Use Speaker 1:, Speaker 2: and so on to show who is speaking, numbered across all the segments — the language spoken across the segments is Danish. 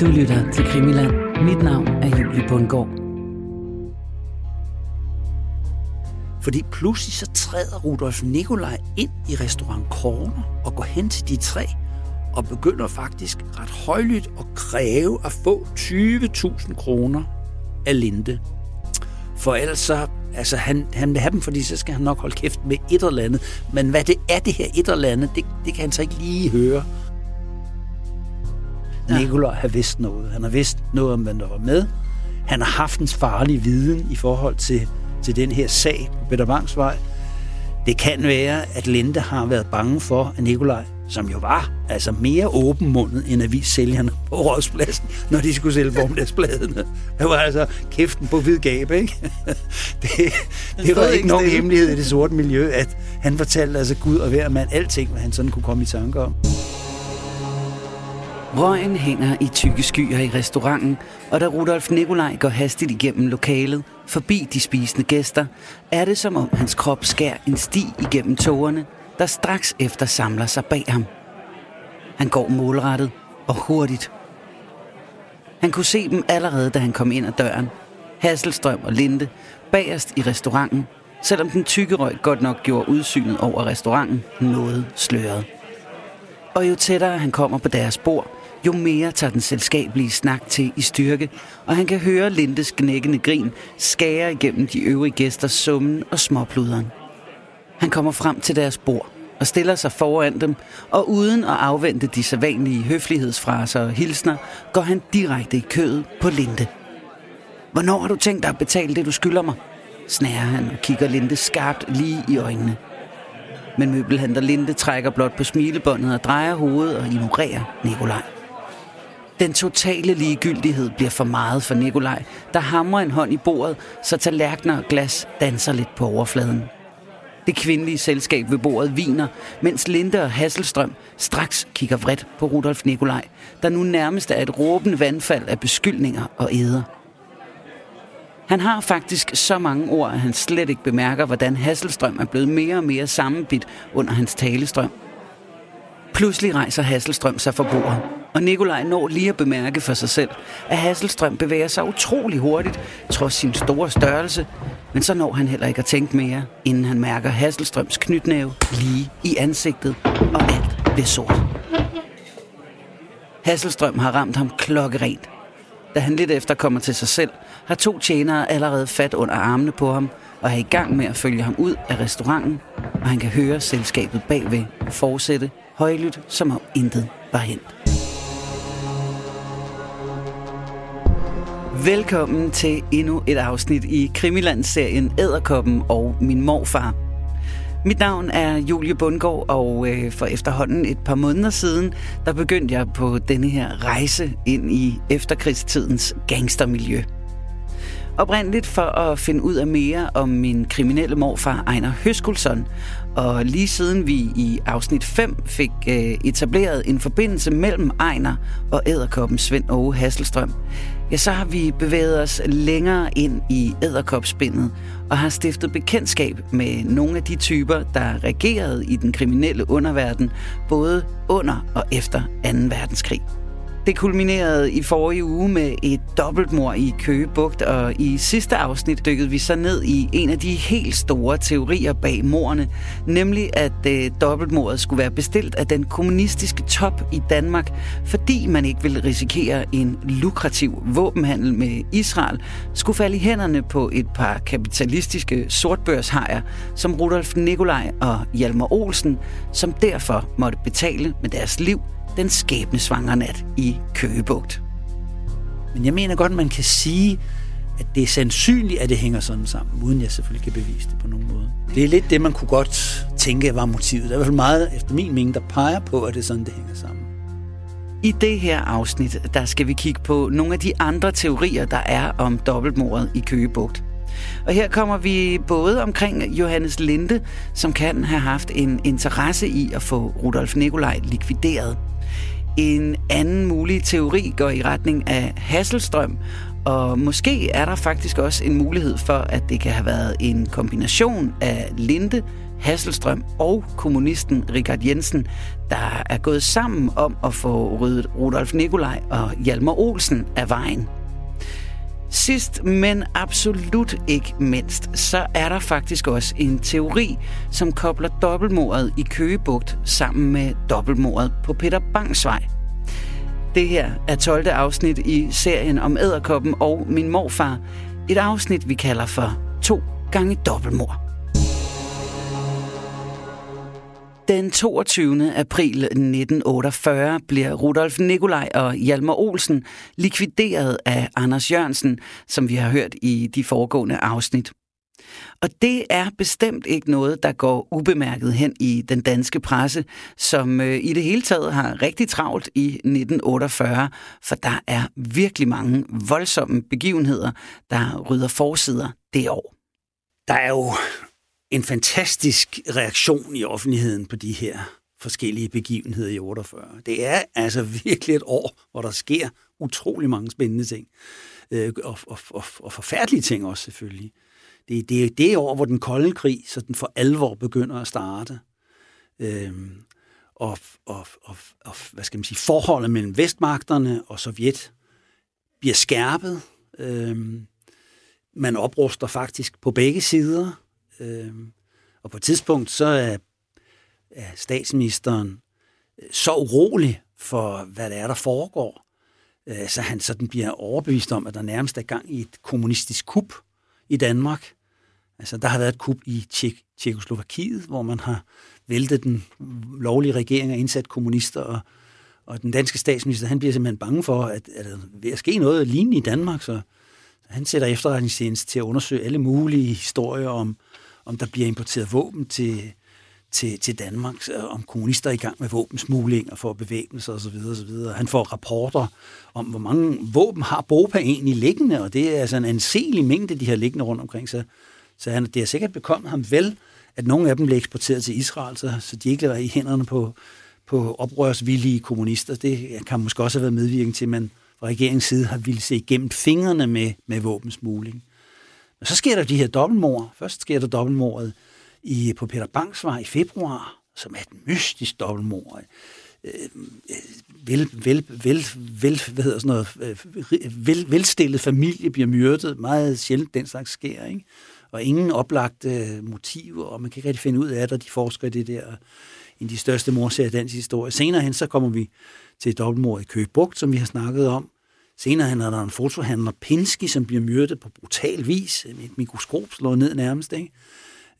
Speaker 1: Du lytter til Krimiland. Mit navn er Julie Bundgaard.
Speaker 2: Fordi pludselig så træder Rudolf Nikolaj ind i restaurant Corner og går hen til de tre og begynder faktisk ret højlydt at kræve at få 20.000 kroner af Linde. For ellers så, altså han, han vil have dem, fordi så skal han nok holde kæft med et eller andet. Men hvad det er, det her et eller andet, det, det kan han så ikke lige høre. Ja. Nikolaj har vidst noget. Han har vidst noget om, hvad der var med. Han har haft en farlig viden i forhold til, til den her sag på Peter Bangs vej. Det kan være, at Linde har været bange for, at Nikolaj, som jo var altså mere åbenmundet end avissælgerne på Rådspladsen, når de skulle sælge formiddagsbladene. Det var altså kæften på hvid gab, ikke? Det, det var ikke nogen hemmelighed i det sorte miljø, at han fortalte altså Gud og hver mand alting, hvad han sådan kunne komme i tanke om.
Speaker 1: Røgen hænger i tykke skyer i restauranten, og da Rudolf Nikolaj går hastigt igennem lokalet, forbi de spisende gæster, er det som om hans krop skærer en sti igennem tågerne, der straks efter samler sig bag ham. Han går målrettet og hurtigt. Han kunne se dem allerede, da han kom ind ad døren. Hasselstrøm og Linde bagerst i restauranten, selvom den tykke røg godt nok gjorde udsynet over restauranten noget sløret. Og jo tættere han kommer på deres bord, jo mere tager den selskabelige snak til i styrke, og han kan høre Lindes knækkende grin skære igennem de øvrige gæsters summen og småpluderen. Han kommer frem til deres bord og stiller sig foran dem, og uden at afvente de sædvanlige høflighedsfraser og hilsner, går han direkte i kødet på Linde. Hvornår har du tænkt dig at betale det, du skylder mig? Snærer han og kigger Linde skarpt lige i øjnene. Men møbelhandler Linde trækker blot på smilebåndet og drejer hovedet og ignorerer Nikolaj. Den totale ligegyldighed bliver for meget for Nikolaj, der hamrer en hånd i bordet, så tallerkener og glas danser lidt på overfladen. Det kvindelige selskab ved bordet viner, mens Linde og Hasselstrøm straks kigger vredt på Rudolf Nikolaj, der nu nærmest er et råbende vandfald af beskyldninger og æder. Han har faktisk så mange ord, at han slet ikke bemærker, hvordan Hasselstrøm er blevet mere og mere sammenbit under hans talestrøm. Pludselig rejser Hasselstrøm sig fra bordet, og Nikolaj når lige at bemærke for sig selv, at Hasselstrøm bevæger sig utrolig hurtigt, trods sin store størrelse, men så når han heller ikke at tænke mere, inden han mærker Hasselstrøms knytnæve lige i ansigtet, og alt bliver sort. Hasselstrøm har ramt ham klokkerent. Da han lidt efter kommer til sig selv, har to tjenere allerede fat under armene på ham, og er i gang med at følge ham ud af restauranten, og han kan høre selskabet bagved fortsætte højlydt, som om intet var hent. Velkommen til endnu et afsnit i Krimiland-serien Æderkoppen og min morfar. Mit navn er Julie Bundgaard, og øh, for efterhånden et par måneder siden, der begyndte jeg på denne her rejse ind i efterkrigstidens gangstermiljø. Oprindeligt for at finde ud af mere om min kriminelle morfar Ejner Høskulsson, og lige siden vi i afsnit 5 fik øh, etableret en forbindelse mellem Ejner og æderkoppen Svend Åge Hasselstrøm, ja, så har vi bevæget os længere ind i æderkopspindet og har stiftet bekendtskab med nogle af de typer, der regerede i den kriminelle underverden, både under og efter 2. verdenskrig. Det kulminerede i forrige uge med et dobbeltmor i Køge Bugt, og i sidste afsnit dykkede vi så ned i en af de helt store teorier bag mordene, nemlig at øh, dobbeltmordet skulle være bestilt af den kommunistiske top i Danmark, fordi man ikke ville risikere en lukrativ våbenhandel med Israel, skulle falde i hænderne på et par kapitalistiske sortbørshajer, som Rudolf Nikolaj og Hjalmar Olsen, som derfor måtte betale med deres liv den skæbnesvangre nat i Køgebugt.
Speaker 2: Men jeg mener godt, man kan sige, at det er sandsynligt, at det hænger sådan sammen, uden jeg selvfølgelig kan bevise det på nogen måde. Det er lidt det, man kunne godt tænke var motivet. Der er i hvert fald meget, efter min mening, der peger på, at det er sådan, det hænger sammen.
Speaker 1: I det her afsnit, der skal vi kigge på nogle af de andre teorier, der er om dobbeltmordet i Køgebugt. Og her kommer vi både omkring Johannes Linde, som kan have haft en interesse i at få Rudolf Nikolaj likvideret. En anden mulig teori går i retning af Hasselstrøm, og måske er der faktisk også en mulighed for, at det kan have været en kombination af Linde, Hasselstrøm og kommunisten Richard Jensen, der er gået sammen om at få ryddet Rudolf Nikolaj og Hjalmar Olsen af vejen. Sidst, men absolut ikke mindst, så er der faktisk også en teori, som kobler dobbeltmordet i Køgebugt sammen med dobbeltmordet på Peter Bangsvej. Det her er 12. afsnit i serien om æderkoppen og min morfar. Et afsnit, vi kalder for to gange dobbeltmord. Den 22. april 1948 bliver Rudolf Nikolaj og Hjalmar Olsen likvideret af Anders Jørgensen, som vi har hørt i de foregående afsnit. Og det er bestemt ikke noget, der går ubemærket hen i den danske presse, som øh, i det hele taget har rigtig travlt i 1948, for der er virkelig mange voldsomme begivenheder, der rydder forsider det år.
Speaker 2: Der er jo en fantastisk reaktion i offentligheden på de her forskellige begivenheder i 48. Det er altså virkelig et år, hvor der sker utrolig mange spændende ting. Øh, og, og, og, og forfærdelige ting også selvfølgelig. Det, det er det år, hvor den kolde krig så den for alvor begynder at starte. Øhm, og, og, og, og hvad skal man sige, forholdet mellem vestmagterne og Sovjet bliver skærpet. Øhm, man opruster faktisk på begge sider. Øhm, og på et tidspunkt, så er, er statsministeren øh, så urolig for, hvad der er, der foregår, øh, så han sådan bliver overbevist om, at der nærmest er gang i et kommunistisk kup i Danmark. Altså, der har været et kup i Tjek Tjekoslovakiet, hvor man har væltet den lovlige regering og indsat kommunister, og, og den danske statsminister, han bliver simpelthen bange for, at, at der ved at ske noget lignende i Danmark, så han sætter efterretningstjenesten til at undersøge alle mulige historier om, om der bliver importeret våben til, til, til Danmark, om kommunister er i gang med våbensmugling og får bevæbne sig osv. osv. Han får rapporter om, hvor mange våben har Bopa egentlig liggende, og det er altså en anselig mængde, de har liggende rundt omkring sig. Så han, det er sikkert bekommet ham vel, at nogle af dem blev eksporteret til Israel, så, så de ikke var i hænderne på, på oprørsvillige kommunister. Det kan måske også have været medvirkning til, at man fra regeringens side har ville se igennem fingrene med, med våbensmugling. Og så sker der de her dobbeltmord. Først sker der dobbeltmordet i, på Peter Bangsvej i februar, som er et mystisk dobbeltmord. Øh, øh, vel, vel, vel, vel, hvad hedder sådan noget, øh, vel, velstillet familie bliver myrdet. Meget sjældent den slags sker, ikke? Og ingen oplagte motiver, og man kan ikke rigtig finde ud af det, de forsker i det der, en af de største morserier i dansk historie. Senere hen, så kommer vi til dobbeltmord i Køge Bugt, som vi har snakket om, Senere han er der en fotohandler, Pinsky, som bliver myrdet på brutal vis, et mikroskop slået ned nærmest, ikke?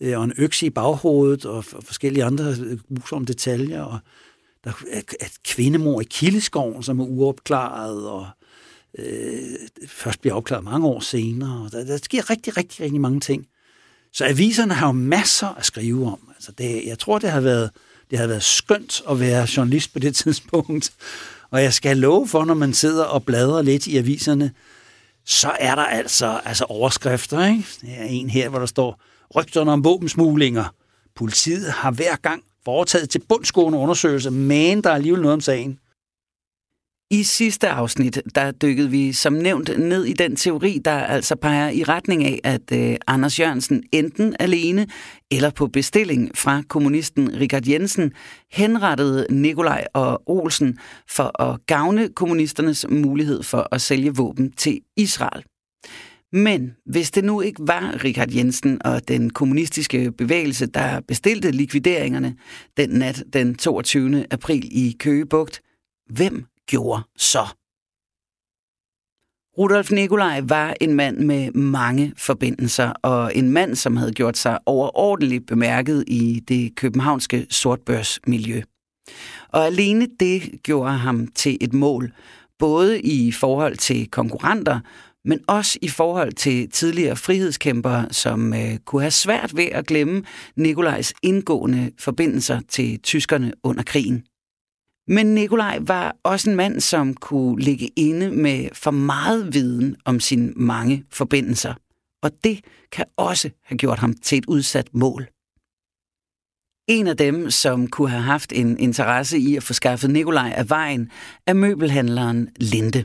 Speaker 2: Øh, og en økse i baghovedet, og forskellige andre øh, grusomme detaljer, og der er et kvindemor i Kildeskoven, som er uopklaret, og øh, først bliver opklaret mange år senere. Og der, der sker rigtig, rigtig, rigtig mange ting. Så aviserne har jo masser at skrive om. Altså det, jeg tror, det har været det har været skønt at være journalist på det tidspunkt. Og jeg skal love for, når man sidder og bladrer lidt i aviserne, så er der altså, altså overskrifter. Ikke? Der er en her, hvor der står, rygterne om våbensmuglinger. Politiet har hver gang foretaget til bundsgående undersøgelser, men der er alligevel noget om sagen.
Speaker 1: I sidste afsnit, der dykkede vi som nævnt ned i den teori, der altså peger i retning af, at øh, Anders Jørgensen enten alene eller på bestilling fra kommunisten Richard Jensen henrettede Nikolaj og Olsen for at gavne kommunisternes mulighed for at sælge våben til Israel. Men hvis det nu ikke var Richard Jensen og den kommunistiske bevægelse, der bestilte likvideringerne den nat den 22. april i Køgebugt, hvem gjorde så. Rudolf Nikolaj var en mand med mange forbindelser, og en mand, som havde gjort sig overordentligt bemærket i det københavnske sortbørsmiljø. Og alene det gjorde ham til et mål, både i forhold til konkurrenter, men også i forhold til tidligere frihedskæmpere, som øh, kunne have svært ved at glemme Nikolajs indgående forbindelser til tyskerne under krigen. Men Nikolaj var også en mand, som kunne ligge inde med for meget viden om sine mange forbindelser. Og det kan også have gjort ham til et udsat mål. En af dem, som kunne have haft en interesse i at få skaffet Nikolaj af vejen, er møbelhandleren Linde.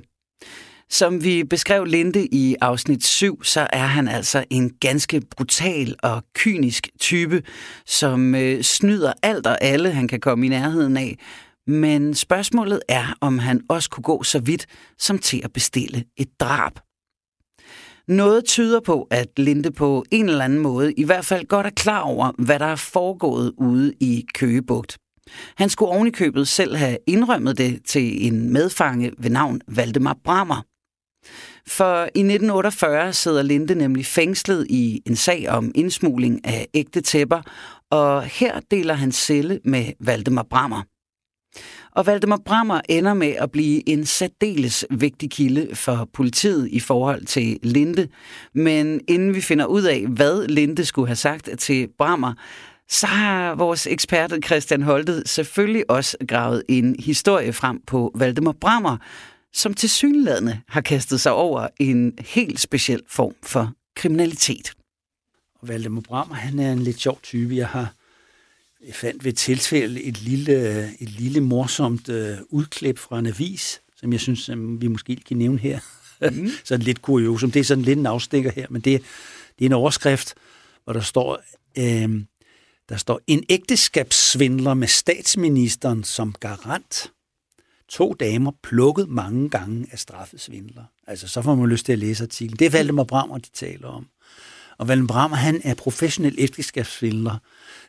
Speaker 1: Som vi beskrev Linde i afsnit 7, så er han altså en ganske brutal og kynisk type, som øh, snyder alt og alle, han kan komme i nærheden af. Men spørgsmålet er, om han også kunne gå så vidt som til at bestille et drab. Noget tyder på, at Linde på en eller anden måde i hvert fald godt er klar over, hvad der er foregået ude i Køgebugt. Han skulle ovenikøbet selv have indrømmet det til en medfange ved navn Valdemar Brammer. For i 1948 sidder Linde nemlig fængslet i en sag om indsmugling af ægte tæpper, og her deler han celle med Valdemar Brammer. Og Valdemar Brammer ender med at blive en særdeles vigtig kilde for politiet i forhold til Linde. Men inden vi finder ud af, hvad Linde skulle have sagt til Brammer, så har vores ekspert Christian Holtet selvfølgelig også gravet en historie frem på Valdemar Brammer, som til synlædende har kastet sig over en helt speciel form for kriminalitet.
Speaker 2: Og Valdemar Brammer, han er en lidt sjov type. Jeg har jeg fandt ved tilfælde et lille, et lille morsomt uh, udklip fra en avis, som jeg synes, som vi måske kan nævne her. Mm. sådan lidt kuriosum. Det er sådan lidt en afstikker her, men det, det er en overskrift, hvor der står, øh, der står, en ægteskabssvindler med statsministeren som garant. To damer plukket mange gange af straffesvindler. Altså, så får man lyst til at læse artiklen. Det er Valdemar Brammer, de taler om. Og Valdemar Brammer, han er professionel ægteskabssvindler.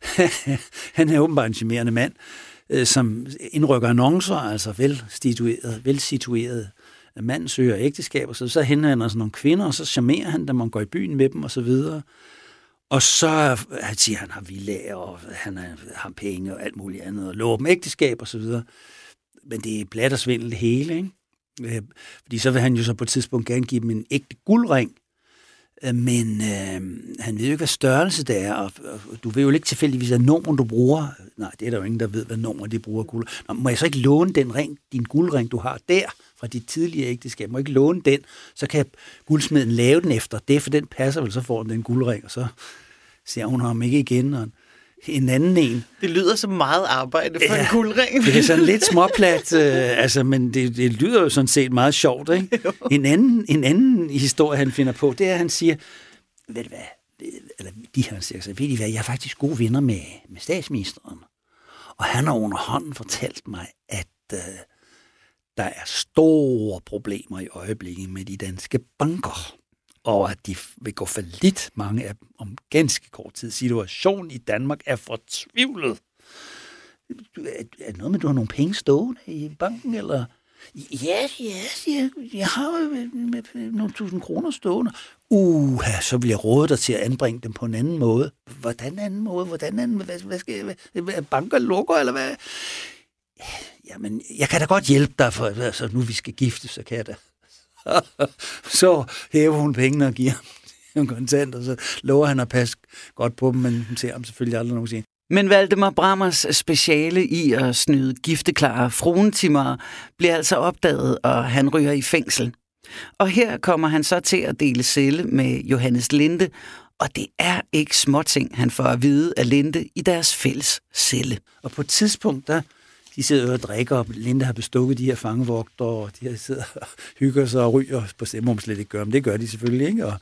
Speaker 2: han er åbenbart en charmerende mand, øh, som indrykker annoncer, altså velstitueret, velsitueret mand søger ægteskab, og så, så henvender han sig nogle kvinder, og så charmerer han dem, og går i byen med dem, og så videre. Og så han siger han, har villager, og han har penge og alt muligt andet, og lover dem ægteskab og så videre. Men det er blat og svindel det hele, ikke? Øh, fordi så vil han jo så på et tidspunkt gerne give dem en ægte guldring, men øh, han ved jo ikke, hvad størrelse det er, og, og du ved jo ikke tilfældigvis, hvad nummer du bruger. Nej, det er der jo ingen, der ved, hvad nummer de bruger guld. Nå, må jeg så ikke låne den ring, din guldring, du har der, fra dit tidligere ægteskab? Må jeg ikke låne den? Så kan guldsmeden lave den efter det, for den passer vel, så får den den guldring, og så ser hun ham ikke igen, og en anden en.
Speaker 3: Det lyder som meget arbejde for ja, en guldring.
Speaker 2: det er sådan lidt småplat, øh, altså, men det, det lyder jo sådan set meget sjovt. Ikke? En, anden, en anden historie, han finder på, det er, at han siger, ved du hvad, eller de her siger, så ved I hvad, jeg er faktisk gode venner med, med statsministeren. Og han har under hånden fortalt mig, at øh, der er store problemer i øjeblikket med de danske banker og at de vil gå for lidt mange af dem om ganske kort tid. Situationen i Danmark er fortvivlet. Er det noget med, at du har nogle penge stående i banken, eller? Ja, ja, jeg, jeg har øh, øh, nogle tusind kroner stående. Uh, så vil jeg råde dig til at anbringe dem på en anden måde. Hvordan anden måde? Hvordan anden? Hvad, hvad skal jeg, hvad, banker lukker, eller hvad? Jamen, jeg kan da godt hjælpe dig, for altså, nu vi skal gifte, så kan jeg da så hæver hun pengene og giver ham kontant, og så lover han at passe godt på dem, men hun ser ham selvfølgelig aldrig nogensinde.
Speaker 1: Men Valdemar Brammers speciale i at snyde gifteklare fruentimer bliver altså opdaget, og han ryger i fængsel. Og her kommer han så til at dele celle med Johannes Linde, og det er ikke småting, han får at vide af Linde i deres fælles celle.
Speaker 2: Og på et tidspunkt, der de sidder og drikker, og Linda har bestukket de her fangevogter, og de her sidder og hygger sig og ryger. På det må man slet ikke gøre, men det gør de selvfølgelig, ikke? Og,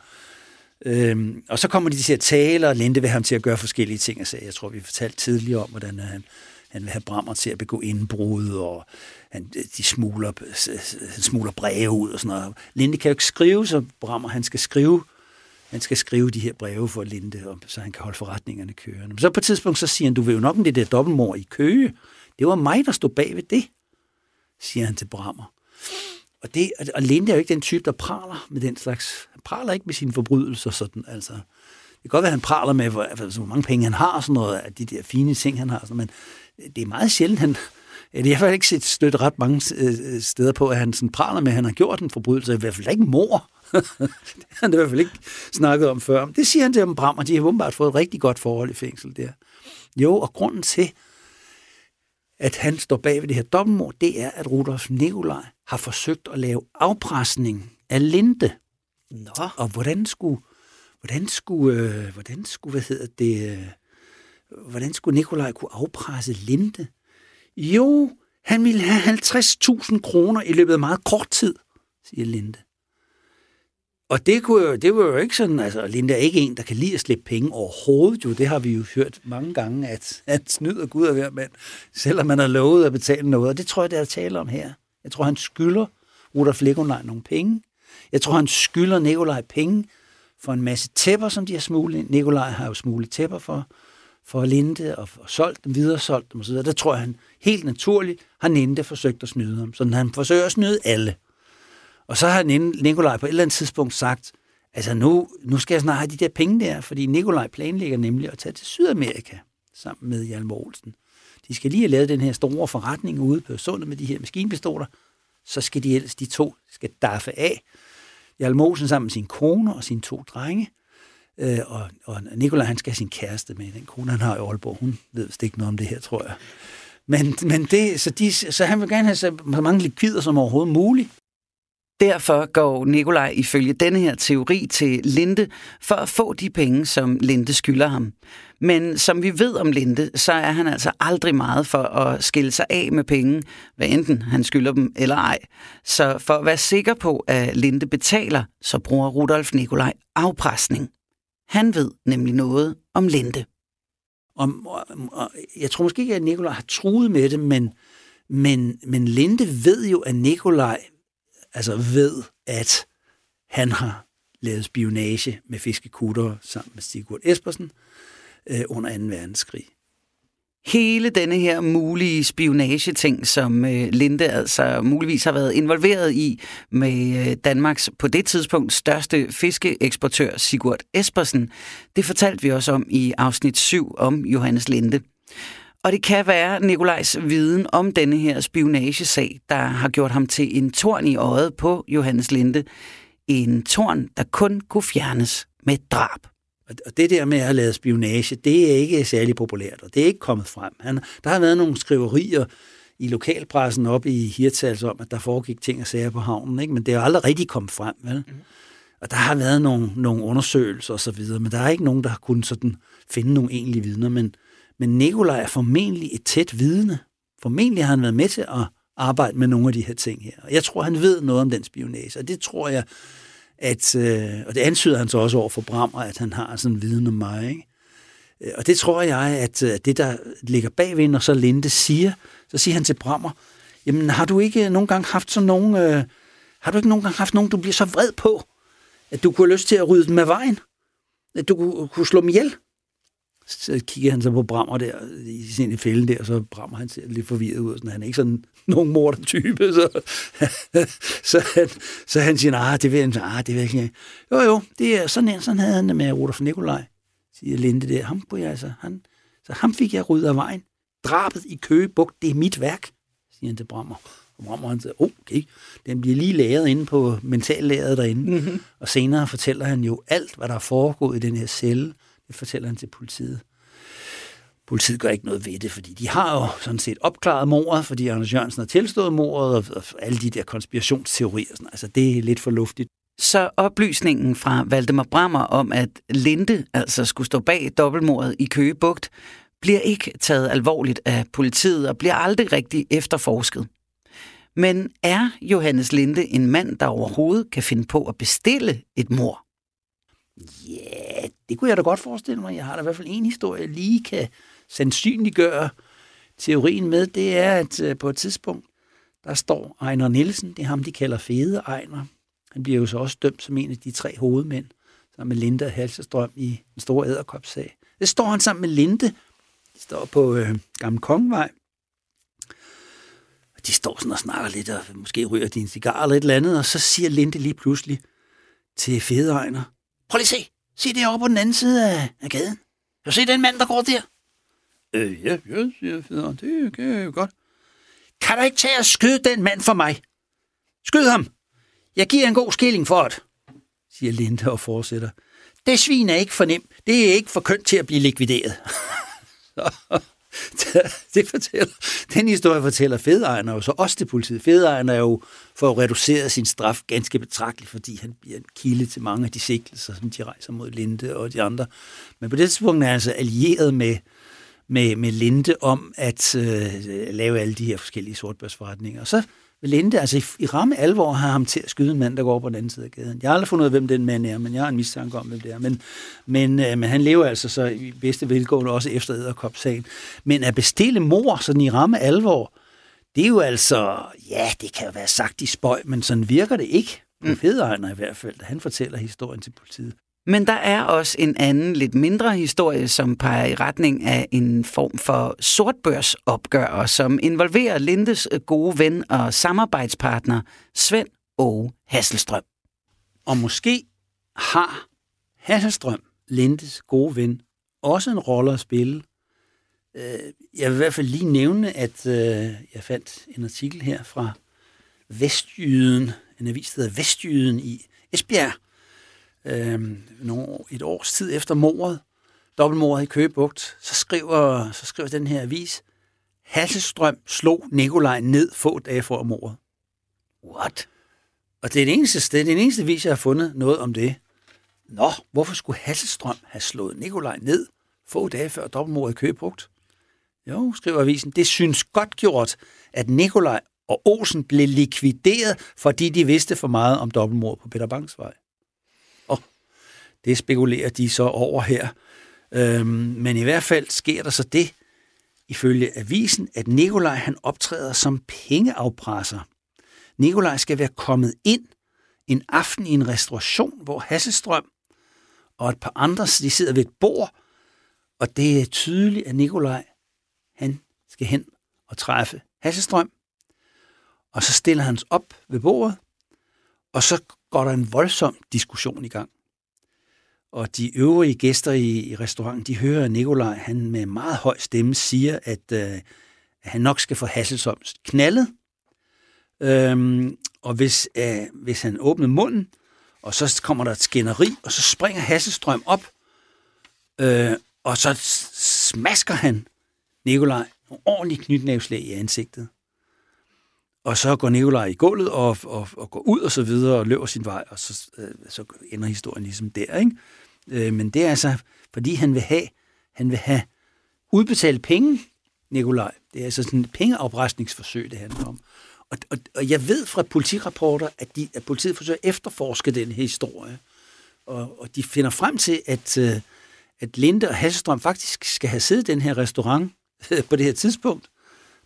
Speaker 2: øhm, og så kommer de til at tale, og Linde vil have ham til at gøre forskellige ting. Altså, jeg tror, vi fortalte tidligere om, hvordan han, han vil have Brammer til at begå indbrud, og han, øh, de smugler, han smugler breve ud og sådan noget. Linde kan jo ikke skrive, så Brammer han skal skrive han skal skrive de her breve for Linde, så han kan holde forretningerne kørende. Men så på et tidspunkt, så siger han, du vil jo nok om det der dobbeltmor i Køge. Det var mig, der stod bag ved det, siger han til Brammer. Og, det, og Linde er jo ikke den type, der praler med den slags. Han praler ikke med sine forbrydelser sådan, altså. Det kan godt være, at han praler med, hvor, altså, hvor mange penge han har, og sådan noget, af de der fine ting, han har, sådan, men det er meget sjældent, han, jeg har i hvert fald ikke set støtte ret mange øh, øh, steder på, at han sådan praler med, at han har gjort en forbrydelse. I hvert fald ikke mor. det har han i hvert fald ikke snakket om før. Det siger han til dem Bram, og de har åbenbart fået et rigtig godt forhold i fængsel der. Jo, og grunden til, at han står bag ved det her dobbeltmord, det er, at Rudolf Nikolaj har forsøgt at lave afpresning af Linde.
Speaker 3: Nå.
Speaker 2: Og hvordan skulle, hvordan skulle, øh, hvordan skulle, hvad hedder det, øh, hvordan skulle Nikolaj kunne afpresse Linde? Jo, han ville have 50.000 kroner i løbet af meget kort tid, siger Linde. Og det, kunne jo, det var jo ikke sådan, altså Linda er ikke en, der kan lide at slippe penge overhovedet jo. Det har vi jo hørt mange gange, at, at snyder Gud er hver mand, selvom man har lovet at betale noget. Og det tror jeg, det er at tale om her. Jeg tror, han skylder Rudolf Legonlej nogle penge. Jeg tror, han skylder Nikolaj penge for en masse tæpper, som de har smuglet. Nikolaj har jo smuglet tæpper for, for Linde og, og solgt dem, videre solgt dem osv. Der tror jeg, han helt naturligt har Linde forsøgt at snyde ham. Så han forsøger at snyde alle. Og så har Nikolaj på et eller andet tidspunkt sagt, altså nu, nu skal jeg snart have de der penge der, fordi Nikolaj planlægger nemlig at tage til Sydamerika sammen med Hjalmar Olsen. De skal lige have lavet den her store forretning ude på sundet med de her maskinpistoler, så skal de ellers, de to, skal daffe af. Hjalmar Olsen sammen med sin kone og sine to drenge, øh, og, og Nikolaj, han skal have sin kæreste med. Den kone, han har i Aalborg, hun ved vist ikke noget om det her, tror jeg. Men, men det, så, de, så han vil gerne have så mange likvider som overhovedet muligt.
Speaker 1: Derfor går Nikolaj ifølge denne her teori til Linde for at få de penge, som Linde skylder ham. Men som vi ved om Linde, så er han altså aldrig meget for at skille sig af med penge, hvad enten han skylder dem eller ej. Så for at være sikker på, at Linde betaler, så bruger Rudolf Nikolaj afpresning. Han ved nemlig noget om Linde.
Speaker 2: Om, og, og jeg tror måske ikke, at Nikolaj har truet med det, men, men, men Linde ved jo, at Nikolaj altså ved, at han har lavet spionage med fiskekutter sammen med Sigurd Espersen øh, under 2. verdenskrig.
Speaker 1: Hele denne her mulige spionageting, som øh, Linde altså muligvis har været involveret i med øh, Danmarks på det tidspunkt største fiskeeksportør Sigurd Espersen, det fortalte vi også om i afsnit 7 om Johannes Linde. Og det kan være Nikolajs viden om denne her spionagesag, der har gjort ham til en torn i øjet på Johannes Linde. En torn, der kun kunne fjernes med drab.
Speaker 2: Og det der med at lave spionage, det er ikke særlig populært, og det er ikke kommet frem. Han, der har været nogle skriverier i lokalpressen op i Hirtals om, at der foregik ting og sager på havnen, ikke? men det er aldrig rigtig kommet frem. Vel? Mm. Og der har været nogle, nogle undersøgelser osv., men der er ikke nogen, der har kunnet sådan finde nogle egentlige vidner. Men, men Nikolaj er formentlig et tæt vidne. Formentlig har han været med til at arbejde med nogle af de her ting her. Og jeg tror, han ved noget om den spionage, og det tror jeg, at, øh, og det antyder han så også over for Brammer, at han har sådan en viden om mig. Ikke? Øh, og det tror jeg, øh, at det, der ligger bagved, når så Linde siger, så siger han til Brammer, jamen har du ikke nogen gang haft sådan nogen, øh, har du ikke nogen gang haft nogen, du bliver så vred på, at du kunne have lyst til at rydde dem af vejen? At du kunne, kunne slå dem ihjel? Så kigger han så på Brammer der, i sin fælde der, og så Brammer han ser lidt forvirret ud, sådan, han er ikke sådan nogen morder-type, så, så, han, så han siger, ah, det vil han, ah, det vil ikke. Jo, jo, det er sådan, sådan havde han det med Rudolf Nikolaj, siger Linde der. Ham kunne jeg altså, han, så ham fik jeg ryddet af vejen. Drabet i Køge Bugt, det er mit værk, siger han til Brammer. Og Brammer han siger, okay, den bliver lige læret inde på mentallæret derinde. Mm-hmm. Og senere fortæller han jo alt, hvad der er foregået i den her celle, det fortæller han til politiet. Politiet gør ikke noget ved det, fordi de har jo sådan set opklaret mordet, fordi Anders Jørgensen har tilstået mordet, og, og alle de der konspirationsteorier. Sådan. Altså, det er lidt for luftigt.
Speaker 1: Så oplysningen fra Valdemar Brammer om, at Linde altså skulle stå bag dobbeltmordet i Køgebugt, bliver ikke taget alvorligt af politiet og bliver aldrig rigtig efterforsket. Men er Johannes Linde en mand, der overhovedet kan finde på at bestille et mor?
Speaker 2: Ja, det kunne jeg da godt forestille mig. Jeg har da i hvert fald en historie, jeg lige kan sandsynliggøre teorien med. Det er, at øh, på et tidspunkt, der står Ejner Nielsen, det er ham, de kalder Fede Ejner. Han bliver jo så også dømt som en af de tre hovedmænd, sammen med Linde Halsestrøm i en stor æderkopsag. Det står han sammen med Linde. De står på øh, Gamle Kongevej. De står sådan og snakker lidt, og måske ryger de en cigar eller et eller andet, og så siger Linde lige pludselig til Fede Ejner, Prøv lige at se. Se det over på den anden side af, af gaden. Kan du se den mand, der går der? Øh, ja, ja, siger Feder. Det kan jeg jo godt. Kan du ikke tage og skyde den mand for mig? Skyd ham. Jeg giver en god skilling for det, siger Linde og fortsætter. Det svin er ikke for nemt. Det er ikke for kønt til at blive likvideret. det fortæller, den historie fortæller Fedejerne jo så også til politiet. Fedejerne er jo for at reducere sin straf ganske betragteligt, fordi han bliver en kilde til mange af de sigtelser, som de rejser mod Linde og de andre. Men på det tidspunkt er han altså allieret med, med, med Linde om at øh, lave alle de her forskellige sortbørsforretninger. Og så vil Linde, altså i, i ramme alvor, har ham til at skyde en mand, der går over på den anden side af gaden. Jeg har aldrig fundet ud af, hvem den mand er, men jeg har en mistanke om, hvem det er. Men, men, øh, men han lever altså så i bedste velgående også efter æderkopsagen. Men at bestille mor sådan i ramme alvor, det er jo altså, ja, det kan jo være sagt i spøj, men sådan virker det ikke. På mm. i hvert fald, da han fortæller historien til politiet.
Speaker 1: Men der er også en anden, lidt mindre historie, som peger i retning af en form for sortbørsopgør, som involverer Lindes øh, gode ven og samarbejdspartner Svend Åge Hasselstrøm.
Speaker 2: Og måske har Hasselstrøm, Lindes gode ven, også en rolle at spille. Øh, jeg vil i hvert fald lige nævne, at øh, jeg fandt en artikel her fra Vestjyden, en avis, der hedder Vestjyden i Esbjerg, øh, et års tid efter mordet, dobbeltmordet i Køgebugt, så skriver, så skriver den her avis, Hasselstrøm slog Nikolaj ned få dage før mordet.
Speaker 1: What?
Speaker 2: Og det er den eneste, det er den eneste vis, jeg har fundet noget om det. Nå, hvorfor skulle Hasselstrøm have slået Nikolaj ned få dage før dobbeltmordet i Køgebugt? Jo, skriver avisen, det synes godt gjort, at Nikolaj og Olsen blev likvideret, fordi de vidste for meget om dobbeltmord på Peter Banks vej det spekulerer de så over her. Øhm, men i hvert fald sker der så det, ifølge avisen, at Nikolaj han optræder som pengeafpresser. Nikolaj skal være kommet ind en aften i en restauration, hvor Hasselstrøm og et par andre de sidder ved et bord, og det er tydeligt, at Nikolaj han skal hen og træffe Hasselstrøm, og så stiller han op ved bordet, og så går der en voldsom diskussion i gang. Og de øvrige gæster i, i restauranten, de hører, Nikolaj han med meget høj stemme siger, at, øh, at han nok skal få Hasselsoms knaldet. Øhm, og hvis, øh, hvis han åbner munden, og så kommer der et skænderi, og så springer Hasselstrøm op, øh, og så smasker han Nikolaj ordentligt ordentlige knytnævslag i ansigtet. Og så går Nikolaj i gulvet og, og, og går ud og så videre og løber sin vej, og så, øh, så ender historien ligesom der. Ikke? Øh, men det er altså, fordi han vil have, han vil have udbetalt penge, Nikolaj. Det er altså sådan et pengeoprestningsforsøg, det handler om. Og, og, og jeg ved fra politirapporter, at, de, at politiet forsøger at efterforske den her historie. Og, og de finder frem til, at, øh, at Linde og Hasselstrøm faktisk skal have siddet i den her restaurant øh, på det her tidspunkt.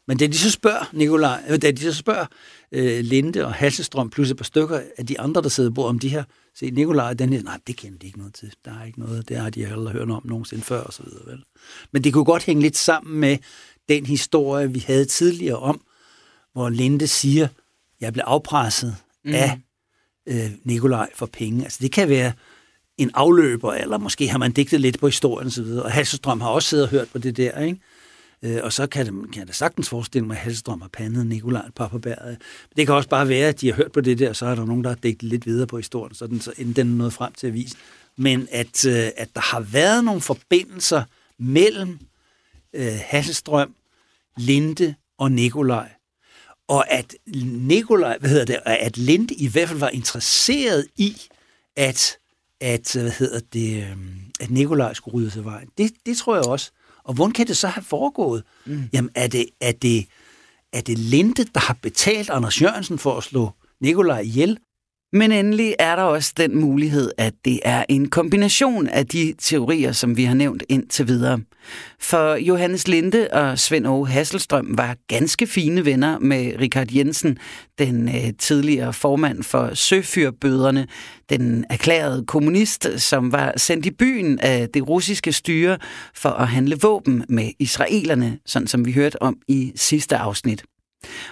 Speaker 2: Men da de så spørger, Nikolaj, øh, da de så spørger øh, Linde og Hasselstrøm plus et par stykker af de andre, der sidder på, om de her se Nikolaj, den her, nej, det kender de ikke noget til. Der er ikke noget, det har de heller hørt om nogensinde før, og så videre. Vel? Men det kunne godt hænge lidt sammen med den historie, vi havde tidligere om, hvor Linde siger, jeg blev afpresset mm. af øh, Nikolaj for penge. Altså det kan være en afløber, eller måske har man digtet lidt på historien osv., og, og Hasselstrøm har også siddet og hørt på det der, ikke? Øh, og så kan, det, kan jeg da sagtens forestille mig, at og har pandet Nikolaj et. Det kan også bare være, at de har hørt på det der, og så er der nogen, der har dækket lidt videre på historien, så den, så inden den er nået frem til at vise. Men at, øh, at der har været nogle forbindelser mellem øh, Hasselstrøm, Linde og Nikolaj, og at Nikolaj, hvad hedder det, at Linde i hvert fald var interesseret i, at, at hvad hedder det, øh, at Nikolaj skulle rydde sig vejen. Det, det tror jeg også. Og hvordan kan det så have foregået? Mm. Jamen, er det, er, det, er det Linde, der har betalt Anders Jørgensen for at slå Nikolaj ihjel?
Speaker 1: Men endelig er der også den mulighed, at det er en kombination af de teorier, som vi har nævnt indtil videre. For Johannes Linde og Svend Åge Hasselstrøm var ganske fine venner med Richard Jensen, den øh, tidligere formand for Søfyrbøderne, den erklærede kommunist, som var sendt i byen af det russiske styre for at handle våben med israelerne, sådan som vi hørte om i sidste afsnit.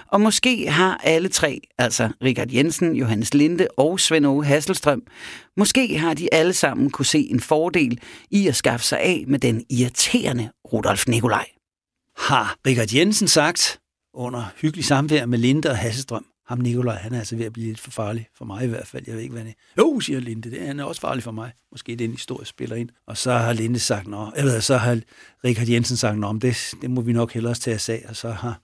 Speaker 1: Og måske har alle tre, altså Richard Jensen, Johannes Linde og Svend Ove Hasselstrøm, måske har de alle sammen kunne se en fordel i at skaffe sig af med den irriterende Rudolf Nikolaj.
Speaker 2: Har Richard Jensen sagt under hyggelig samvær med Linde og Hasselstrøm, ham Nikolaj, han er altså ved at blive lidt for farlig, for mig i hvert fald. Jeg ved ikke, hvad han er. Jo, siger Linde, det er, han er også farlig for mig. Måske det er en historie, spiller ind. Og så har Linde sagt, nå, eller så har Richard Jensen sagt, nå, det, det må vi nok hellere tage os af. Og så har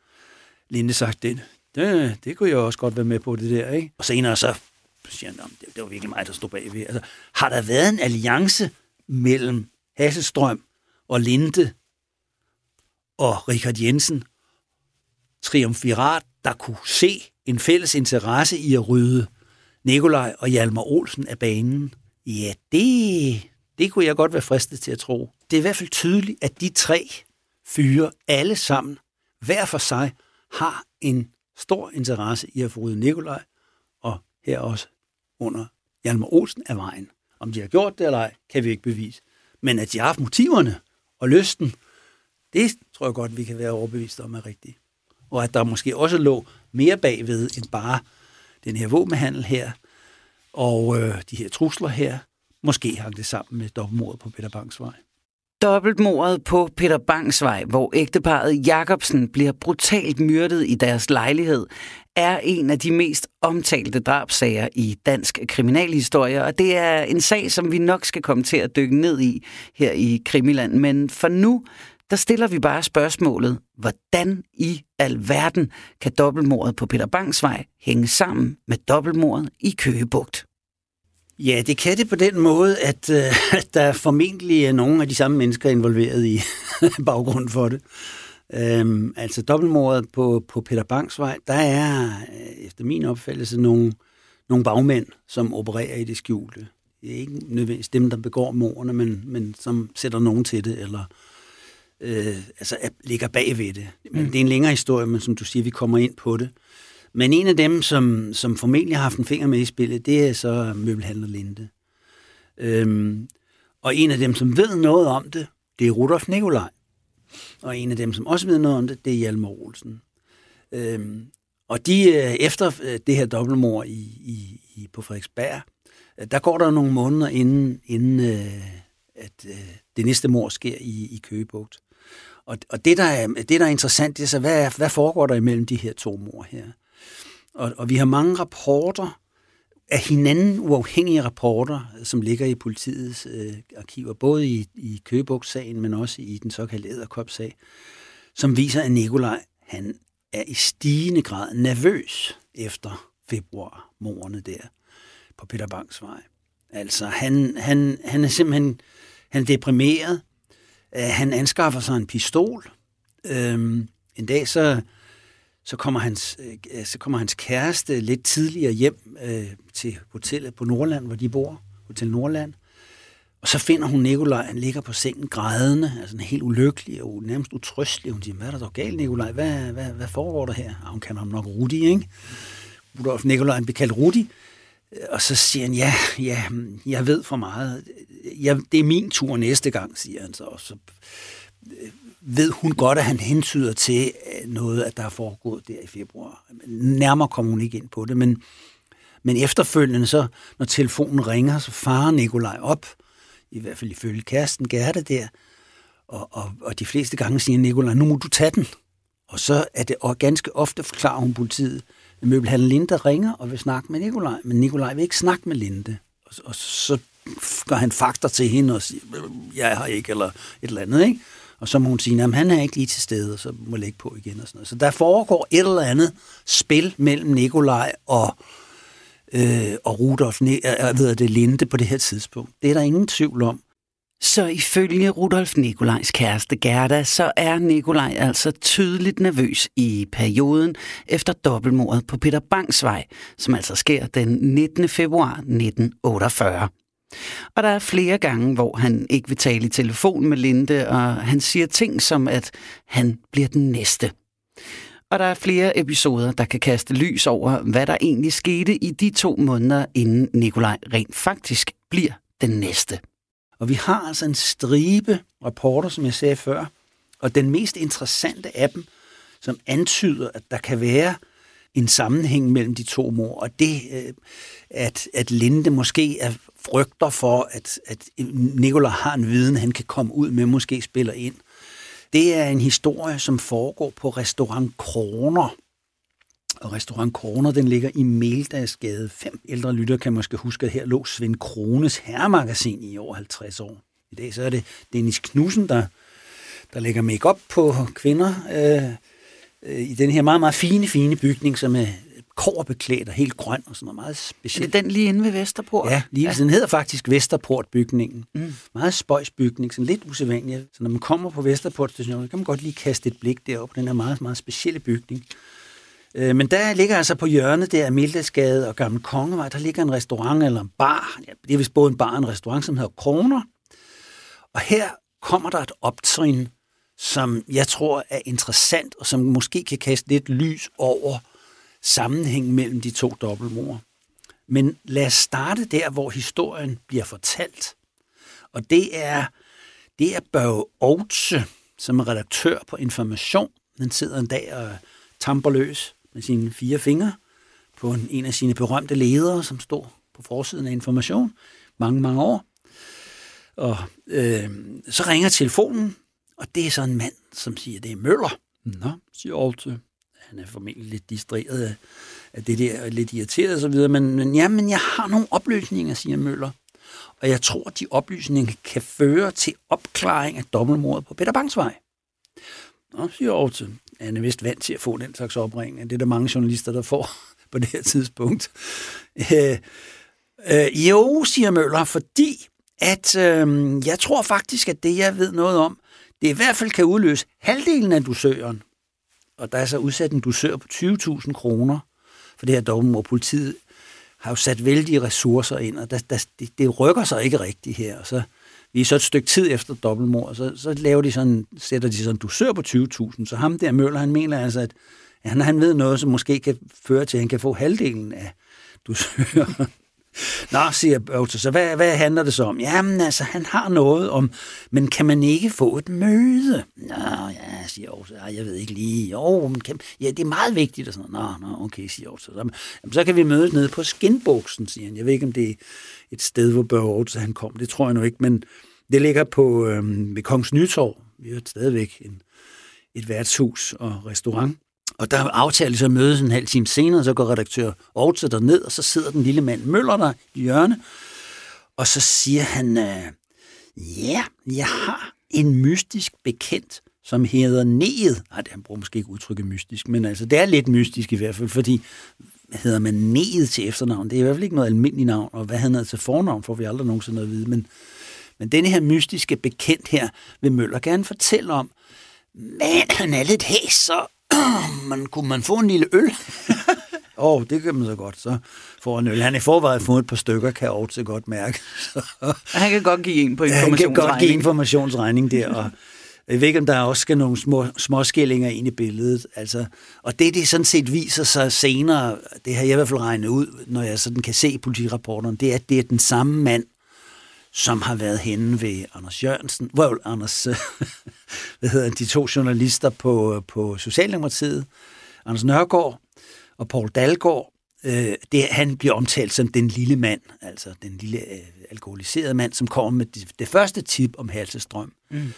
Speaker 2: Linde sagt, det, det, det kunne jeg også godt være med på, det der. Ikke? Og senere så siger han, det, det var virkelig mig, der stod bagved. Altså, har der været en alliance mellem Hasselstrøm og Linde og Richard Jensen, triumvirat, der kunne se en fælles interesse i at rydde Nikolaj og Hjalmar Olsen af banen. Ja, det, det kunne jeg godt være fristet til at tro. Det er i hvert fald tydeligt, at de tre fyre alle sammen, hver for sig, har en stor interesse i at få ryddet Nikolaj, og her også under Hjalmar Olsen af vejen. Om de har gjort det eller ej, kan vi ikke bevise. Men at de har haft motiverne og lysten, det tror jeg godt, vi kan være overbevist om er rigtigt. Og at der måske også lå mere bagved end bare den her våbenhandel her, og øh, de her trusler her, måske hang det sammen med dobbeltmordet på Peter Bangs vej.
Speaker 1: Dobbeltmordet på Peter Bangs vej, hvor ægteparet Jacobsen bliver brutalt myrdet i deres lejlighed, er en af de mest omtalte drabsager i dansk kriminalhistorie, og det er en sag, som vi nok skal komme til at dykke ned i her i Krimiland. Men for nu, der stiller vi bare spørgsmålet, hvordan i alverden kan dobbeltmordet på Peter Bangs vej hænge sammen med dobbeltmordet i Køgebugt?
Speaker 2: Ja, det kan det på den måde, at, øh, at der formentlig er nogle af de samme mennesker involveret i baggrunden for det. Øhm, altså dobbeltmordet på, på Peter Bangs vej, der er øh, efter min opfattelse nogle, nogle bagmænd, som opererer i det skjulte. Det er ikke nødvendigvis dem, der begår morderne, men, men som sætter nogen til det, eller øh, altså ligger bag ved det. Men mm. det er en længere historie, men som du siger, vi kommer ind på det. Men en af dem, som, som formentlig har haft en finger med i spillet, det er så møbelhandler Linde. Øhm, og en af dem, som ved noget om det, det er Rudolf Nikolaj. Og en af dem, som også ved noget om det, det er Hjalmar Olsen. Øhm, og de, øh, efter øh, det her dobbeltmord i, i, i, på Frederiksberg, øh, der går der nogle måneder inden, inden at det næste mord sker i, i Køgebugt. Og, og det, der er, det, der er interessant, det er så, hvad, hvad foregår der imellem de her to mor her? Og, og vi har mange rapporter, af hinanden uafhængige rapporter, som ligger i politiets øh, arkiver, både i, i Køgebugt-sagen, men også i den såkaldte Æderkop-sag, som viser, at Nikolaj han er i stigende grad nervøs efter februar morgenen der på Peter Banks vej. Altså, han, han, han er simpelthen han er deprimeret. Uh, han anskaffer sig en pistol. Uh, en dag så så kommer hans, øh, så kommer hans kæreste lidt tidligere hjem øh, til hotellet på Nordland, hvor de bor, Hotel Nordland. Og så finder hun Nikolaj, han ligger på sengen grædende, altså en helt ulykkelig og nærmest utrystelig. Hun siger, hvad er der dog galt, Nikolaj? Hvad, hvad, hvad foregår der her? Og hun kalder ham nok Rudi, ikke? Rudolf Nikolaj, han bliver kaldt Rudi. Og så siger han, ja, ja, jeg ved for meget. Jeg, det er min tur næste gang, siger han så. Og så øh, ved hun godt, at han hentyder til øh, noget, at der er foregået der i februar. Nærmere kommer hun ikke ind på det, men, men efterfølgende, så, når telefonen ringer, så farer Nikolaj op, i hvert fald ifølge kæresten Gerda der, og, og, og de fleste gange siger Nikolaj, nu må du tage den. Og så er det, og ganske ofte forklarer hun politiet, at møbelhandler Linde ringer og vil snakke med Nikolaj, men Nikolaj vil ikke snakke med Linde. Og, og så gør han fakter til hende og siger, øh, jeg har ikke, eller et eller andet, ikke? Og så må hun sige, at han er ikke lige til stede, og så må jeg lægge på igen og sådan noget. Så der foregår et eller andet spil mellem Nikolaj og, øh, og Rudolf, jeg øh, øh, ved det, Linde på det her tidspunkt. Det er der ingen tvivl om.
Speaker 1: Så ifølge Rudolf Nikolajs kæreste Gerda, så er Nikolaj altså tydeligt nervøs i perioden efter dobbeltmordet på Peter Bangs vej, som altså sker den 19. februar 1948. Og der er flere gange, hvor han ikke vil tale i telefon med Linde, og han siger ting som, at han bliver den næste. Og der er flere episoder, der kan kaste lys over, hvad der egentlig skete i de to måneder, inden Nikolaj rent faktisk bliver den næste.
Speaker 2: Og vi har altså en stribe rapporter, som jeg sagde før, og den mest interessante af dem, som antyder, at der kan være en sammenhæng mellem de to mor, og det, øh, at, at Linde måske er frygter for, at, at Nikola har en viden, han kan komme ud med, måske spiller ind. Det er en historie, som foregår på restaurant Kroner. Og restaurant Kroner, den ligger i Meldagsgade. Fem ældre lytter kan måske huske, at her lå Svend Krones herremagasin i over 50 år. I dag så er det Dennis Knudsen, der, der lægger make op på kvinder øh, øh, i den her meget, meget fine, fine bygning, som er kårbeklædt og helt grøn og sådan noget meget
Speaker 1: Er
Speaker 2: specielt.
Speaker 1: det den lige inde ved Vesterport?
Speaker 2: Ja, lige, ja. den hedder faktisk Vesterportbygningen. Mm. Meget spøjsbygning, sådan lidt usædvanlig. Så når man kommer på Vesterport station, kan man godt lige kaste et blik derop. Den er meget, meget specielle bygning. Øh, Men der ligger altså på hjørnet der af Mildesgade og Gamle Kongevej, der ligger en restaurant eller en bar. Ja, det er vist både en bar og en restaurant, som hedder Kroner. Og her kommer der et optrin, som jeg tror er interessant, og som måske kan kaste lidt lys over sammenhæng mellem de to dobbeltmord. Men lad os starte der, hvor historien bliver fortalt. Og det er, det er Børge Oudse, som er redaktør på Information. Han sidder en dag og tamper løs med sine fire fingre på en, en af sine berømte ledere, som står på forsiden af Information mange, mange år. Og øh, så ringer telefonen, og det er så en mand, som siger, det er Møller. Nå, siger Oudse. Han er formentlig lidt distraheret af, af det der, lidt irriteret og så videre, men, men jamen, jeg har nogle oplysninger, siger Møller. Og jeg tror, at de oplysninger kan føre til opklaring af dobbeltmordet på Peter Bangsvej. Nå, siger Aarhus. Han er vist vant til at få den slags opringning. Det er der mange journalister, der får på det her tidspunkt. Øh, øh, jo, siger Møller, fordi at øh, jeg tror faktisk, at det, jeg ved noget om, det i hvert fald kan udløse halvdelen af dusøren. Og der er så udsat en dusør på 20.000 kroner for det her og Politiet har jo sat vældige ressourcer ind, og der, der, det, det rykker sig ikke rigtigt her. Og så, vi er så et stykke tid efter dobbeltmord, så, så laver de sådan, sætter de sådan en dusør på 20.000. Så ham der Møller, han mener altså, at han, han ved noget, som måske kan føre til, at han kan få halvdelen af dusøren. Nå, siger Bøvter, så hvad, hvad handler det så om? Jamen altså, han har noget om, men kan man ikke få et møde? Nå, ja, siger Aarhus, ja, jeg ved ikke lige. Jo, men kan, ja, det er meget vigtigt. Og sådan. Nå, nå, okay, siger Aarhus. Så, jamen, så kan vi mødes nede på Skinboksen, siger han. Jeg ved ikke, om det er et sted, hvor Børge Aarhus, han kom. Det tror jeg nu ikke, men det ligger på øhm, ved Kongens Nytorv. Vi har stadigvæk en, et værtshus og restaurant. Og der aftaler de så at mødes en halv time senere, så går redaktør Aarhus der ned, og så sidder den lille mand Møller der i hjørne, og så siger han, øh, ja, jeg har en mystisk bekendt, som hedder Neet. Nej, han bruger måske ikke udtrykket mystisk, men altså, det er lidt mystisk i hvert fald, fordi hvad hedder man Neet til efternavn? Det er i hvert fald ikke noget almindeligt navn, og hvad han hedder til fornavn, får vi aldrig nogensinde at vide, men, men denne her mystiske bekendt her, vil Møller gerne fortælle om, men han er lidt hæs, så man, kunne man få en lille øl? Åh, oh, det kan man så godt. Så får en øl. Han er i forvejen fået et par stykker, kan jeg også godt mærke.
Speaker 1: Han kan godt give en på
Speaker 2: Han kan godt give
Speaker 1: informationsregning.
Speaker 2: informationsregning der, og jeg ved ikke, om der også skal nogle små, småskillinger ind i billedet. Altså, og det, det sådan set viser sig senere, det har jeg i hvert fald regnet ud, når jeg sådan kan se politirapporterne, det er, at det er den samme mand, som har været henne ved Anders Jørgensen, well, Anders, hvad hedder de to journalister på, på Socialdemokratiet, Anders Nørgaard og Paul Dalgaard, øh, det, han bliver omtalt som den lille mand, altså den lille øh, alkoholiserede mand, som kommer med det, det første tip om halsestrøm. Mm.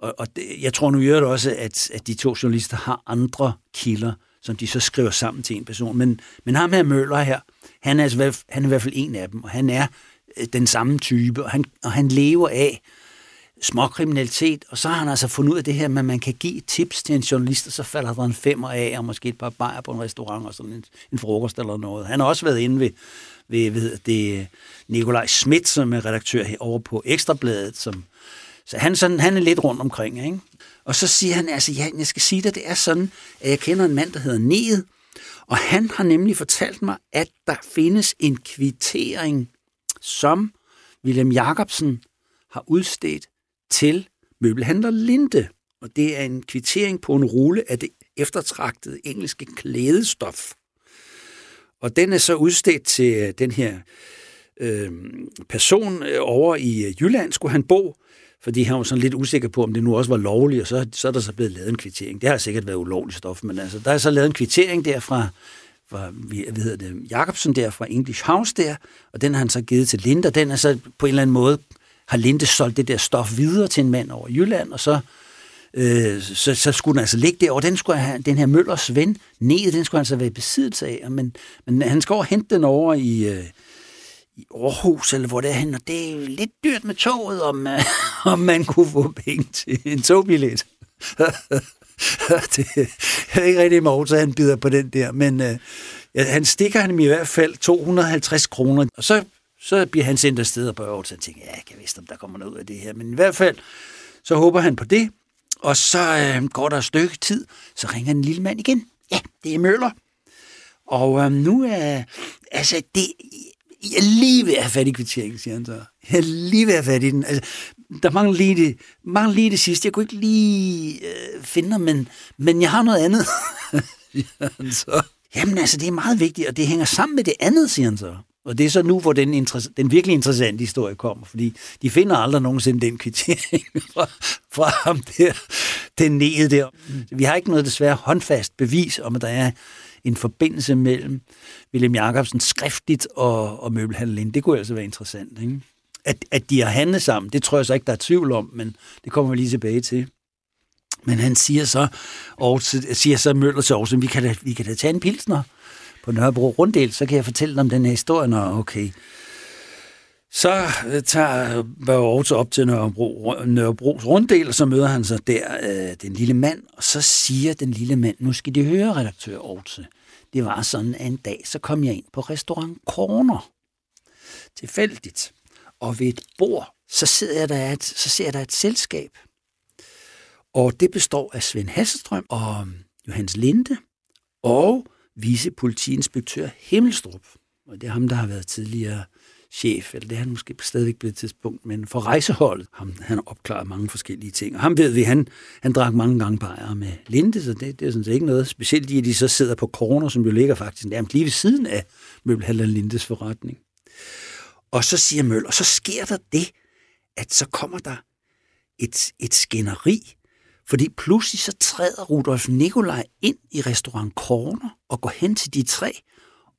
Speaker 2: Og, og det, jeg tror nu i øvrigt også, at, at de to journalister har andre kilder, som de så skriver sammen til en person. Men, men ham her Møller her, han er, altså, han er i hvert fald en af dem, og han er Øh, den samme type, og han, og han lever af småkriminalitet, og så har han altså fundet ud af det her med, at man kan give tips til en journalist, og så falder der en femmer af, og måske et par bajer på en restaurant, og sådan en, en frokost eller noget. Han har også været inde ved, ved, ved det øh, Nikolaj Schmidt, som er redaktør herovre på Ekstrabladet, som, så han, sådan, han er lidt rundt omkring, ikke? Og så siger han, altså, ja, jeg skal sige dig, det er sådan, at jeg kender en mand, der hedder Ned, og han har nemlig fortalt mig, at der findes en kvittering, som William Jacobsen har udstedt til møbelhandler Linde. Og det er en kvittering på en rulle af det eftertragtede engelske klædestof. Og den er så udstedt til øh, den her øh, person øh, over i øh, Jylland, skulle han bo, fordi han var sådan lidt usikker på, om det nu også var lovligt, og så, så er der så blevet lavet en kvittering. Det har sikkert været ulovligt stof, men altså, der er så lavet en kvittering der fra, fra hvad hedder det, Jacobsen der fra English House der, og den har han så givet til Linde, og den er så på en eller anden måde, har Linde solgt det der stof videre til en mand over Jylland, og så, øh, så, så skulle den altså ligge der, og den, skulle have, den her Møllers ven, ned, den skulle han så være i besiddelse af, men, men han skal over og hente den over i, øh, i Aarhus, eller hvor det er han, og det er lidt dyrt med toget, om, øh, om man kunne få penge til en togbillet. det er ikke rigtig Mogens, han bider på den der, men øh, ja, han stikker ham i hvert fald 250 kroner, og så, så bliver han sendt afsted og bør så han tænker, ja, jeg kan vidste, om der kommer noget ud af det her, men i hvert fald, så håber han på det, og så øh, går der et stykke tid, så ringer en lille mand igen. Ja, det er Møller. Og øh, nu er, altså, det, jeg er lige ved at have fat i kvitteringen, siger han så. Jeg er lige ved at have fat i den. Altså, der mangler lige det, mangler lige det sidste. Jeg kunne ikke lige øh, finde dig, men, men jeg har noget andet, han så. Jamen altså, det er meget vigtigt, og det hænger sammen med det andet, siger han så. Og det er så nu, hvor den, den virkelig interessante historie kommer, fordi de finder aldrig nogensinde den kvittering fra, fra ham der, den nede der. Vi har ikke noget desværre håndfast bevis om, at der er en forbindelse mellem William Jacobsen skriftligt og, og møbelhandlen. Det kunne altså være interessant. Ikke? At, at de har handlet sammen, det tror jeg så ikke, der er tvivl om, men det kommer vi lige tilbage til. Men han siger så, og siger så Møller til Aarhus, vi kan da, vi kan da tage en pilsner på Nørrebro Runddel, så kan jeg fortælle dem den her historie, når okay. Så øh, tager Børge Aarhus op til Nørrebro, Nørrebros Runddel, og så møder han så der øh, den lille mand, og så siger den lille mand, nu skal de høre, redaktør Aarhus. Det var sådan, at en dag, så kom jeg ind på restaurant Corner. Tilfældigt. Og ved et bord, så, sidder jeg der et, så ser jeg der et selskab. Og det består af Svend Hasselstrøm og øhm, Johannes Linde og vicepolitiinspektør Himmelstrup. Og det er ham, der har været tidligere chef, eller det er han måske stadigvæk på et tidspunkt, men for rejseholdet, ham, han har opklaret mange forskellige ting. Og ham ved vi, han, han drak mange gange bajer med Linde, så det, det er sådan set ikke noget specielt i, at de så sidder på corner, som jo ligger faktisk nærmest lige ved siden af møbelhandler Lindes forretning. Og så siger Møller, og så sker der det, at så kommer der et, et skænderi, fordi pludselig så træder Rudolf Nikolaj ind i restaurant Corner og går hen til de tre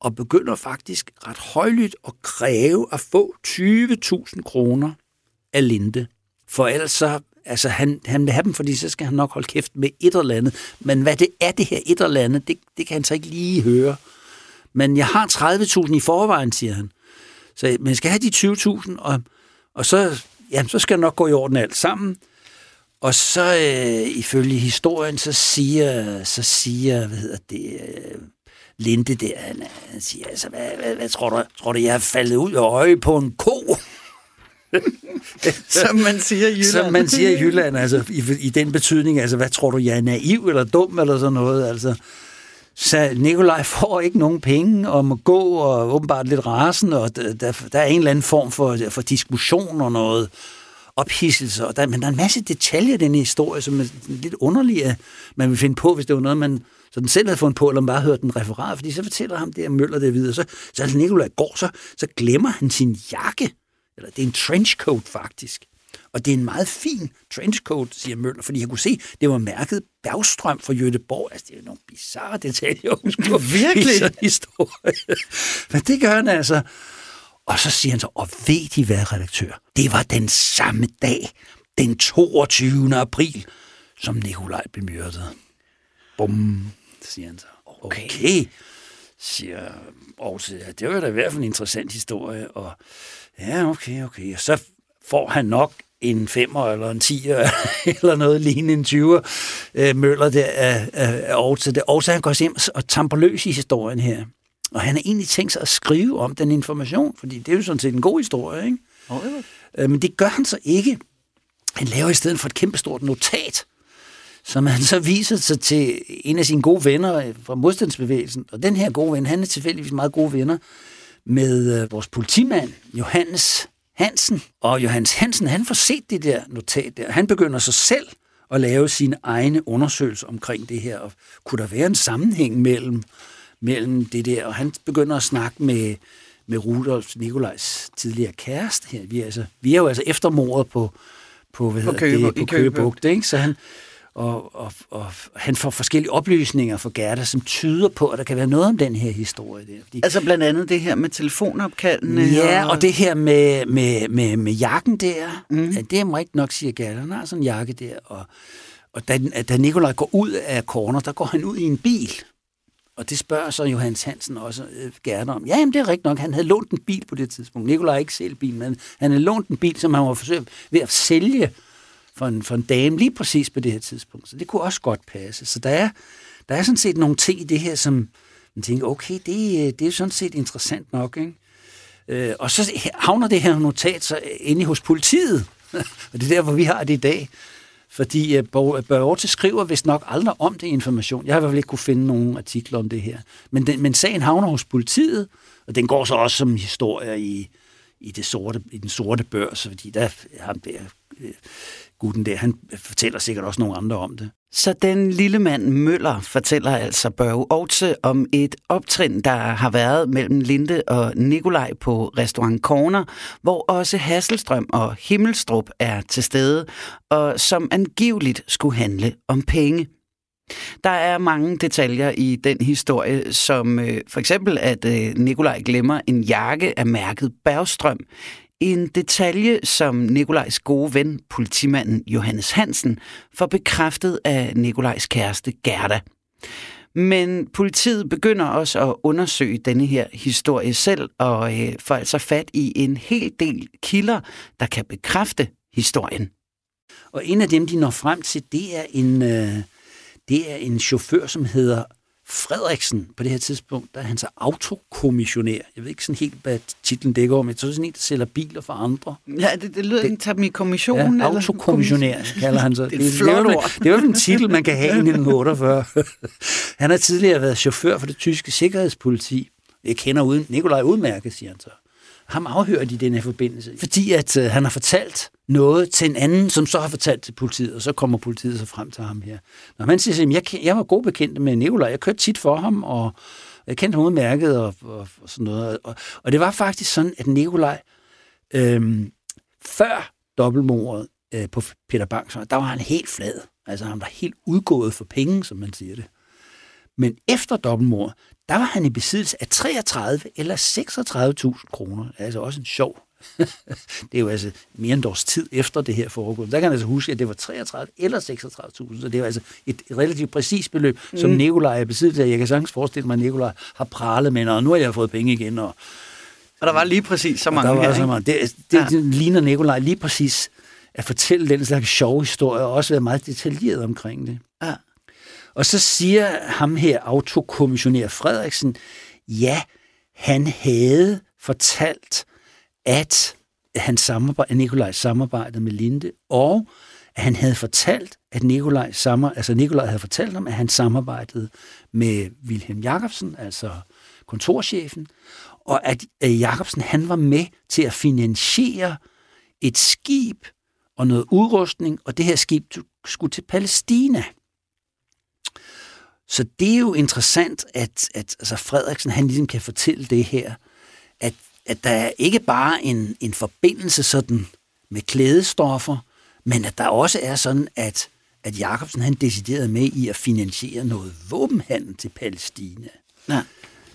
Speaker 2: og begynder faktisk ret højlydt at kræve at få 20.000 kroner af Linde. For ellers så, altså han, han vil have dem, fordi så skal han nok holde kæft med et eller andet. Men hvad det er, det her et eller andet, det, det kan han så ikke lige høre. Men jeg har 30.000 i forvejen, siger han. Så man skal have de 20.000, og, og så, jamen, så skal det nok gå i orden alt sammen. Og så øh, ifølge historien, så siger, så siger hvad hedder det, øh, Linde der, han, han siger, altså, hvad, hvad, hvad tror du, tror du, jeg er faldet ud af øje på en ko?
Speaker 3: Som man siger i Jylland.
Speaker 2: Som man siger i Jylland, altså i, i den betydning, altså hvad tror du, jeg er naiv eller dum eller sådan noget, altså. Så Nikolaj får ikke nogen penge og må gå og åbenbart lidt rasen, og der, der er en eller anden form for, for diskussion og noget ophidselse. Og der, men der er en masse detaljer i den historie, som er lidt underlige, at man vil finde på, hvis det var noget, man så den selv havde fundet på, eller man bare hørte den referat, fordi så fortæller ham det, Møller det videre. Så, så altså Nikolaj går, så, så glemmer han sin jakke. Eller det er en trenchcoat faktisk. Og det er en meget fin trenchcoat, siger Møller, fordi jeg kunne se, det var mærket Bergstrøm fra Jødeborg. Altså, det er nogle bizarre detaljer, husker
Speaker 3: Virkelig? I
Speaker 2: sådan historie. Men det gør han altså. Og så siger han så, og ved de hvad, redaktør? Det var den samme dag, den 22. april, som Nikolaj blev myrdet. Bum siger han så. Okay, okay siger Aarhus. Ja, det var da i hvert fald en interessant historie. Og ja, okay, okay. Og så får han nok en femmer eller en tiger, eller noget lignende en 20 øh, møller der af, af, af Aarhus. Det Aarhus, han går hjem og tamper løs i historien her. Og han har egentlig tænkt sig at skrive om den information, fordi det er jo sådan set en god historie, ikke? Okay. Øh, men det gør han så ikke. Han laver i stedet for et kæmpestort notat, som han så viser sig til en af sine gode venner fra modstandsbevægelsen. Og den her gode ven, han er tilfældigvis meget gode venner med øh, vores politimand, Johannes Hansen. Og Johannes Hansen, han får set det der notat der. Han begynder sig selv at lave sine egne undersøgelser omkring det her. Og kunne der være en sammenhæng mellem, mellem det der? Og han begynder at snakke med, med Rudolf Nikolajs tidligere kæreste her. Vi er, altså, vi er jo altså efter mordet på, på, hvad på, Købe, det, på Køgebugt, ikke? Så han, og, og, og han får forskellige oplysninger fra Gerda, som tyder på, at der kan være noget om den her historie der.
Speaker 3: Fordi, altså blandt andet det her med telefonopkaldene?
Speaker 2: Ja, og, og det her med, med, med, med jakken der. Mm. Ja, det er rigtig nok, siger Gerda. Han har sådan en jakke der. Og, og da, da Nikolaj går ud af corner, der går han ud i en bil. Og det spørger så Johannes Hansen også øh, Gerda om. Ja, jamen, det er rigtigt nok. Han havde lånt en bil på det tidspunkt. Nikolaj ikke selv bil, men han havde lånt en bil, som han var forsøgt ved at sælge for en, for en dame lige præcis på det her tidspunkt. Så det kunne også godt passe. Så der er, der er sådan set nogle ting i det her, som man tænker, okay, det, øh, det er sådan set interessant nok. Ikke? Øh, og så havner det her notat så inde hos politiet. og det er der, hvor vi har det i dag. Fordi øh, uh, Børge øh, skriver vist nok aldrig om det information. Jeg har i hvert fald ikke kunne finde nogen artikler om det her. Men, den, men sagen havner hos politiet, og den går så også som historie i, i, det sorte, i den sorte børs, fordi der ham der, gutten der, han fortæller sikkert også nogle andre om det.
Speaker 1: Så den lille mand Møller fortæller altså Børge Aarhus om et optrin, der har været mellem Linde og Nikolaj på Restaurant Corner, hvor også Hasselstrøm og Himmelstrup er til stede, og som angiveligt skulle handle om penge. Der er mange detaljer i den historie, som øh, for eksempel, at øh, Nikolaj glemmer en jakke af mærket Bergstrøm. En detalje, som Nikolajs gode ven, politimanden Johannes Hansen, får bekræftet af Nikolajs kæreste Gerda. Men politiet begynder også at undersøge denne her historie selv, og øh, får altså fat i en hel del kilder, der kan bekræfte historien.
Speaker 2: Og en af dem, de når frem til, det er en, øh, det er en chauffør, som hedder Frederiksen på det her tidspunkt, der er han så autokommissionær. Jeg ved ikke sådan helt, hvad titlen dækker om. Jeg tror, det er sådan en, der sælger biler for andre.
Speaker 3: Ja, det, det lyder ikke tager i kommission. Ja,
Speaker 2: eller? autokommissionær kalder han så. det, er det, det, er, det er jo en titel, man kan have i 1948. han har tidligere været chauffør for det tyske sikkerhedspoliti. Jeg kender uden, Nikolaj udmærket, siger han så ham afhørt i den her forbindelse, fordi at øh, han har fortalt noget til en anden, som så har fortalt til politiet, og så kommer politiet så frem til ham her. Når man siger, at jeg, jeg var god bekendt med Nikolaj, jeg kørte tit for ham, og jeg kendte ham udmærket og, og, og sådan noget. Og, og det var faktisk sådan, at Nikolaj, øhm, før dobbeltmordet øh, på Peter Banks, der var han helt flad. Altså han var helt udgået for penge, som man siger det. Men efter dobbeltmord, der var han i besiddelse af 33 eller 36.000 kroner. Altså også en sjov det er jo altså mere end års tid efter det her foregået. Der kan man altså huske, at det var 33 eller 36.000, så det er altså et relativt præcist beløb, mm. som Nikolaj er besiddelse af. Jeg kan sagtens forestille mig, at Nikolaj har pralet med, og nu har jeg fået penge igen. Og,
Speaker 3: og der var lige præcis så mange
Speaker 2: der var her, så mange. Det, det, ja. det ligner Nikolaj lige præcis at fortælle den slags sjove historie, og også være meget detaljeret omkring det. Ja. Og så siger ham her, autokommissionær Frederiksen, ja, han havde fortalt, at han samarbejde, Nikolaj samarbejdede med Linde, og at han havde fortalt, at Nikolaj, samar, altså Nikolaj havde fortalt ham, at han samarbejdede med Wilhelm Jacobsen, altså kontorchefen, og at Jacobsen han var med til at finansiere et skib og noget udrustning, og det her skib skulle til Palæstina. Så det er jo interessant, at, at altså Frederiksen han ligesom kan fortælle det her, at, at der er ikke bare en, en forbindelse sådan med klædestoffer, men at der også er sådan, at, at Jacobsen han deciderede med i at finansiere noget våbenhandel til Palæstina. Ja.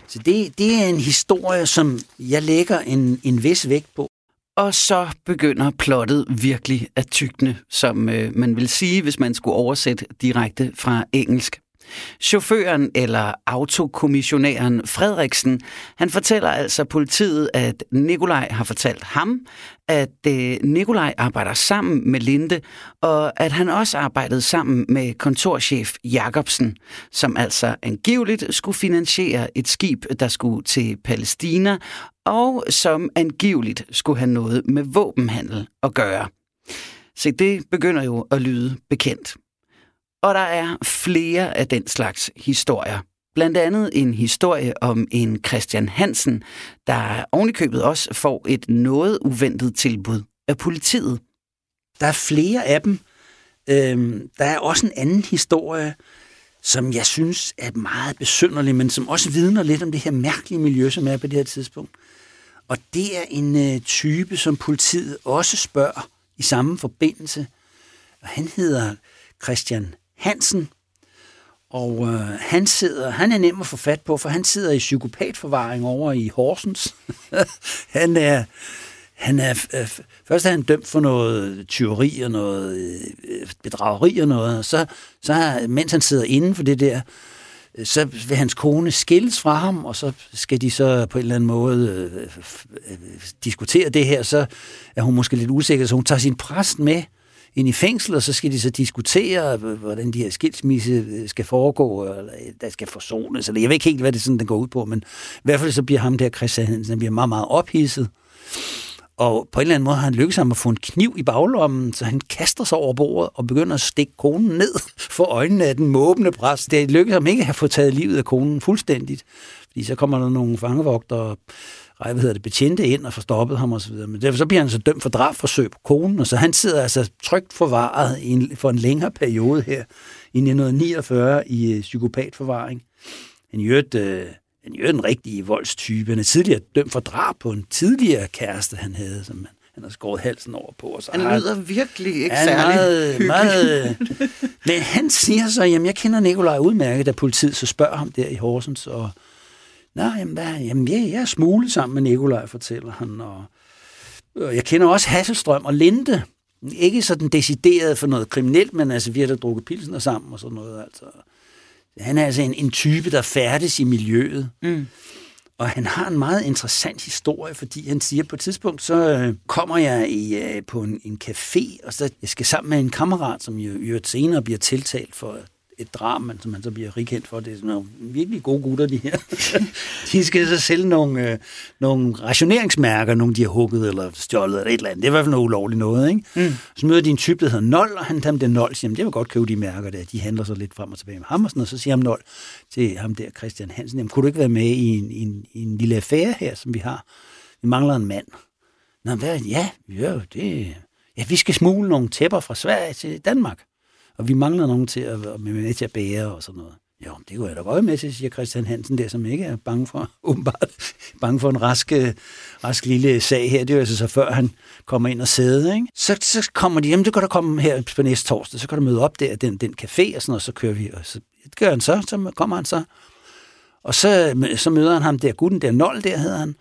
Speaker 2: Så det, det er en historie, som jeg lægger en, en vis vægt på.
Speaker 1: Og så begynder plottet virkelig at tykne, som øh, man vil sige, hvis man skulle oversætte direkte fra engelsk. Chaufføren eller autokommissionæren Frederiksen, han fortæller altså politiet, at Nikolaj har fortalt ham, at øh, Nikolaj arbejder sammen med Linde, og at han også arbejdede sammen med kontorchef Jacobsen, som altså angiveligt skulle finansiere et skib, der skulle til Palæstina, og som angiveligt skulle have noget med våbenhandel at gøre. Så det begynder jo at lyde bekendt. Og der er flere af den slags historier. Blandt andet en historie om en Christian Hansen, der ovenikøbet også får et noget uventet tilbud af politiet.
Speaker 2: Der er flere af dem. Øhm, der er også en anden historie, som jeg synes er meget besynderlig, men som også vidner lidt om det her mærkelige miljø, som er på det her tidspunkt. Og det er en øh, type, som politiet også spørger i samme forbindelse. Og han hedder Christian Hansen, og øh, han sidder, han er nem at få fat på, for han sidder i psykopatforvaring over i Horsens. han er, han er, øh, først er han dømt for noget tyveri og noget øh, bedrageri og noget, og så, så mens han sidder inde for det der, øh, så vil hans kone skilles fra ham, og så skal de så på en eller anden måde øh, øh, diskutere det her, så er hun måske lidt usikker, så hun tager sin præst med ind i fængsel, og så skal de så diskutere, hvordan de her skilsmisse øh, skal foregå, eller øh, der skal forsones, eller jeg ved ikke helt, hvad det sådan, den går ud på, men i hvert fald så bliver ham der, Christian Hansen, han bliver meget, meget ophidset. Og på en eller anden måde har han lykkes ham at få en kniv i baglommen, så han kaster sig over bordet og begynder at stikke konen ned for øjnene af den måbende præst. Det lykkedes ham ikke at få taget livet af konen fuldstændigt, fordi så kommer der nogle fangevogtere hvad hedder det, betjente ind og får stoppet ham osv. Men derfor så bliver han så dømt for drabforsøg på konen, og så han sidder altså trygt forvaret i en, for en længere periode her i 1949 i øh, psykopatforvaring. Han jo øh, han er en rigtig voldstype. Han er tidligere dømt for drab på en tidligere kæreste, han havde, som han, han har skåret halsen over på. Og så
Speaker 3: han lyder virkelig ikke
Speaker 2: han
Speaker 3: særlig
Speaker 2: meget, meget, Men han siger så, jamen jeg kender Nikolaj udmærket, da politiet så spørger ham der i Horsens, og Nå, jamen, hvad, jamen jeg, jeg er smuglet sammen med Nikolaj, fortæller han. Og, og jeg kender også Hasselstrøm og Linde. Ikke sådan decideret for noget kriminelt, men altså vi har da drukket pilsner sammen og sådan noget. Altså. Han er altså en, en type, der færdes i miljøet. Mm. Og han har en meget interessant historie, fordi han siger, på et tidspunkt, så øh, kommer jeg i, øh, på en, en café, og så jeg skal sammen med en kammerat, som jo, jo senere bliver tiltalt for et drab, men som man så bliver rikendt for. Det er sådan nogle virkelig gode gutter, de her. de skal så sælge nogle, øh, nogle rationeringsmærker, nogle de har hugget eller stjålet eller et eller andet. Det er i hvert fald noget ulovligt noget, ikke? Mm. Så møder de en type, der hedder Nol, og han tager dem Nol, siger, det vil godt købe de mærker der. De handler så lidt frem og tilbage med ham, og, sådan, og så siger ham Nol til ham der, Christian Hansen, jamen, kunne du ikke være med i en, en, en lille affære her, som vi har? Vi mangler en mand. Nå, hvad? Ja, ja, det... Ja, vi skal smule nogle tæpper fra Sverige til Danmark og vi mangler nogen til at være med til at bære og sådan noget. Jo, det kunne jeg da godt med til, siger Christian Hansen der, som ikke er bange for, åbenbart, bange for en rask, øh, rask lille sag her. Det er jo altså så før han kommer ind og sidder, ikke? Så, så kommer de, jamen det kan der komme her på næste torsdag, så kan du møde op der, den, den café og sådan noget, og så kører vi, og så det gør han så, så kommer han så. Og så, så møder han ham der, gutten der, Nold der hedder han.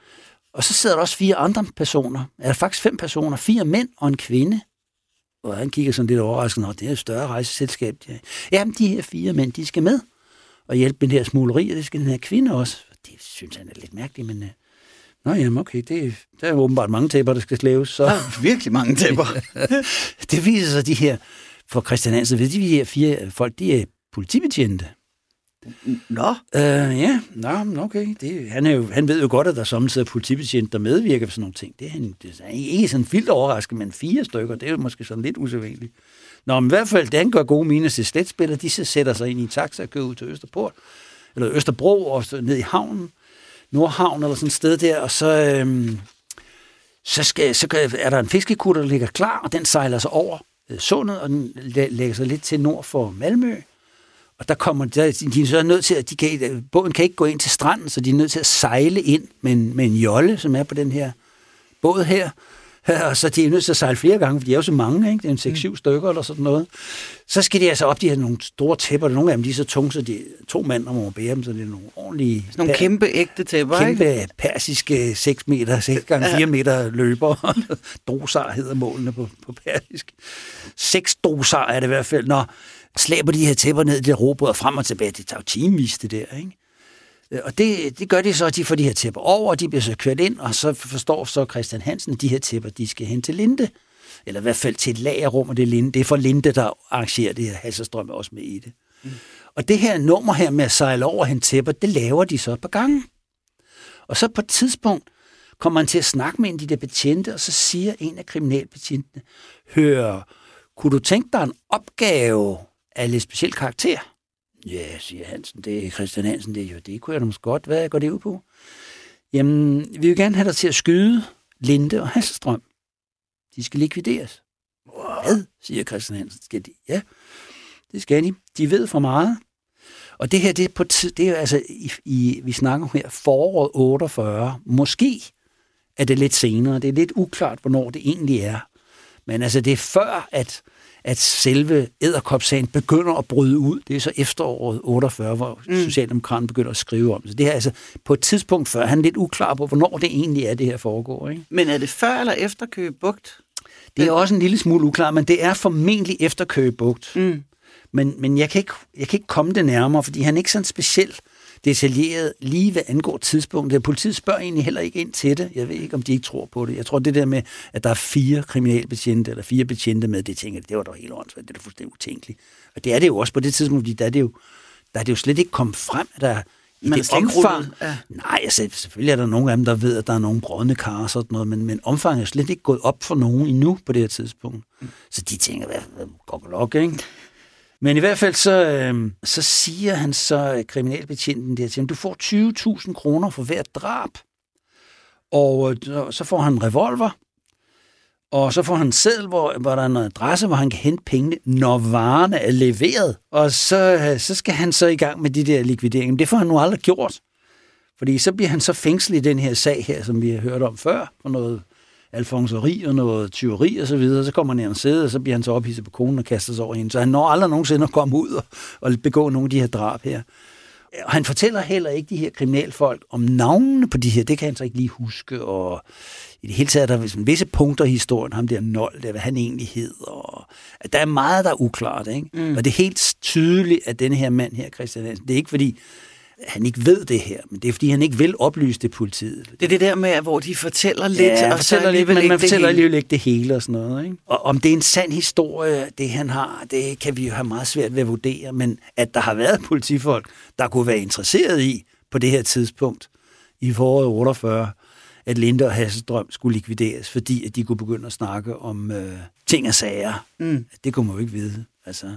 Speaker 2: Og så sidder der også fire andre personer, eller faktisk fem personer, fire mænd og en kvinde, og han kigger sådan lidt overrasket, at det er et større rejseselskab. Ja. Jamen, de her fire mænd, de skal med og hjælpe med det her smugleri, og det skal den her kvinde også. Det synes han er lidt mærkeligt, men... Uh... Nå, jamen, okay, det, der er åbenbart mange tæpper, der skal slæves. Så.
Speaker 3: Er virkelig mange tæpper.
Speaker 2: det viser sig, de her, for Christian Hansen, ved de her fire folk, de er politibetjente.
Speaker 3: Nå.
Speaker 2: Øh, ja, nå, okay. Det, han, er jo, han ved jo godt, at der samtidig er politibetjent, der medvirker for sådan nogle ting. Det er, han, det er ikke sådan vildt overrasket, men fire stykker, det er jo måske sådan lidt usædvanligt. Nå, men i hvert fald, det han gør gode mine til sletspiller, de så sætter sig ind i en taxa og kører ud til Østerport, eller Østerbro, og så ned i havnen, Nordhavn eller sådan et sted der, og så, øhm, så, skal, så er der en fiskekutter, der ligger klar, og den sejler sig over øh, sundet, og den lægger sig lidt til nord for Malmø. Og der kommer de, de er så nødt til, at de kan, båden kan ikke gå ind til stranden, så de er nødt til at sejle ind med en, med en jolle, som er på den her båd her. Og så de er nødt til at sejle flere gange, for de er jo så mange, ikke? det er en 6-7 mm. stykker eller sådan noget. Så skal de altså op, de har nogle store tæpper, og nogle af dem de er så tunge, så de to mænd om at bære dem, så det er nogle ordentlige...
Speaker 3: Sådan nogle kæmpe ægte tæpper,
Speaker 2: kæmpe ikke? persiske 6 meter, 6 gange 4 meter løber. dosar hedder målene på, på persisk. 6 dosar er det i hvert fald. Når, slæber de her tæpper ned i det robåd frem og tilbage. Det tager jo timevis, det der, ikke? Øh, og det, det gør de så, at de får de her tæpper over, og de bliver så kørt ind, og så forstår så Christian Hansen, at de her tæpper, de skal hen til Linde. Eller i hvert fald til et lagerrum, og det er, Linde. det er for Linde, der arrangerer det her. Halserstrøm er også med i det. Mm. Og det her nummer her med at sejle over hen tæpper, det laver de så på gangen. Og så på et tidspunkt kommer man til at snakke med en af de der betjente, og så siger en af kriminalbetjentene, hør, kunne du tænke dig en opgave af lidt speciel karakter. Ja, siger Hansen, det er Christian Hansen, det er jo det kunne jeg da måske godt. Hvad går det ud på? Jamen, vi vil gerne have dig til at skyde Linde og Hasselstrøm. De skal likvideres. Hvad, siger Christian Hansen. Skal de? Ja, det skal de. De ved for meget. Og det her, det er, på tid, det er altså, i, i, vi snakker her, foråret 48. Måske er det lidt senere. Det er lidt uklart, hvornår det egentlig er. Men altså, det er før, at at selve æderkopsagen begynder at bryde ud. Det er så efteråret 48, hvor mm. Socialdemokraterne begynder at skrive om det. Det er altså på et tidspunkt før. Han er lidt uklar på, hvornår det egentlig er, det her foregår. Ikke?
Speaker 3: Men er det før eller efter Køge Bugt?
Speaker 2: Det er også en lille smule uklar, men det er formentlig efter Køge Bugt. Mm. Men, men jeg, kan ikke, jeg kan ikke komme det nærmere, fordi han er ikke sådan specielt detaljeret lige hvad angår tidspunktet. Politiet spørger egentlig heller ikke ind til det. Jeg ved ikke, om de ikke tror på det. Jeg tror, det der med, at der er fire kriminalbetjente eller fire betjente med, det tænker det var da helt åndssvagt. Det er da fuldstændig utænkeligt. Og det er det jo også på det tidspunkt, fordi der er det jo, der er det jo slet ikke kommet frem, at der i
Speaker 3: Man er
Speaker 2: det omfang...
Speaker 3: ja.
Speaker 2: Nej, altså, selvfølgelig er der nogle af dem, der ved, at der er nogle brødne kar og sådan noget, men, men omfanget er slet ikke gået op for nogen endnu på det her tidspunkt. Så de tænker, hvad, hvad går ikke? Men i hvert fald så, øh, så siger han så, øh, kriminalbetjenten der til ham, du får 20.000 kroner for hvert drab. Og øh, så- så får han en revolver, og så får han en seddel, hvor, hvor der er en adresse, hvor han kan hente pengene, når varerne er leveret. Og så, øh, så skal han så i gang med de der likvideringer. Men det får han nu aldrig gjort. Fordi så bliver han så fængslet i den her sag her, som vi har hørt om før, for noget alfonseri og noget tyveri og så videre. Så kommer han ned og sidder, og så bliver han så ophidset på konen og kaster sig over hende. Så han når aldrig nogensinde at komme ud og, og begå nogle af de her drab her. Og han fortæller heller ikke de her kriminalfolk om navnene på de her. Det kan han så ikke lige huske. Og i det hele taget er der sådan visse punkter i historien. Ham der Nold, der, hvad han egentlig hed. Og, at der er meget, der er uklart. Ikke? Mm. Og det er helt tydeligt, at denne her mand her, Christian Hansen, det er ikke fordi, han ikke ved det her, men det er fordi, han ikke vil oplyse det politiet.
Speaker 3: Det er det der med, hvor de fortæller lidt,
Speaker 2: Ja,
Speaker 3: og
Speaker 2: fortæller lidt, men man
Speaker 3: det
Speaker 2: fortæller alligevel ikke det hele og sådan noget. Ikke? Og om det er en sand historie, det han har, det kan vi jo have meget svært ved at vurdere, men at der har været politifolk, der kunne være interesseret i på det her tidspunkt i foråret 48, at Linde og Hasselstrøm skulle likvideres, fordi at de kunne begynde at snakke om øh, ting og sager.
Speaker 3: Mm.
Speaker 2: Det kunne man jo ikke vide. Altså.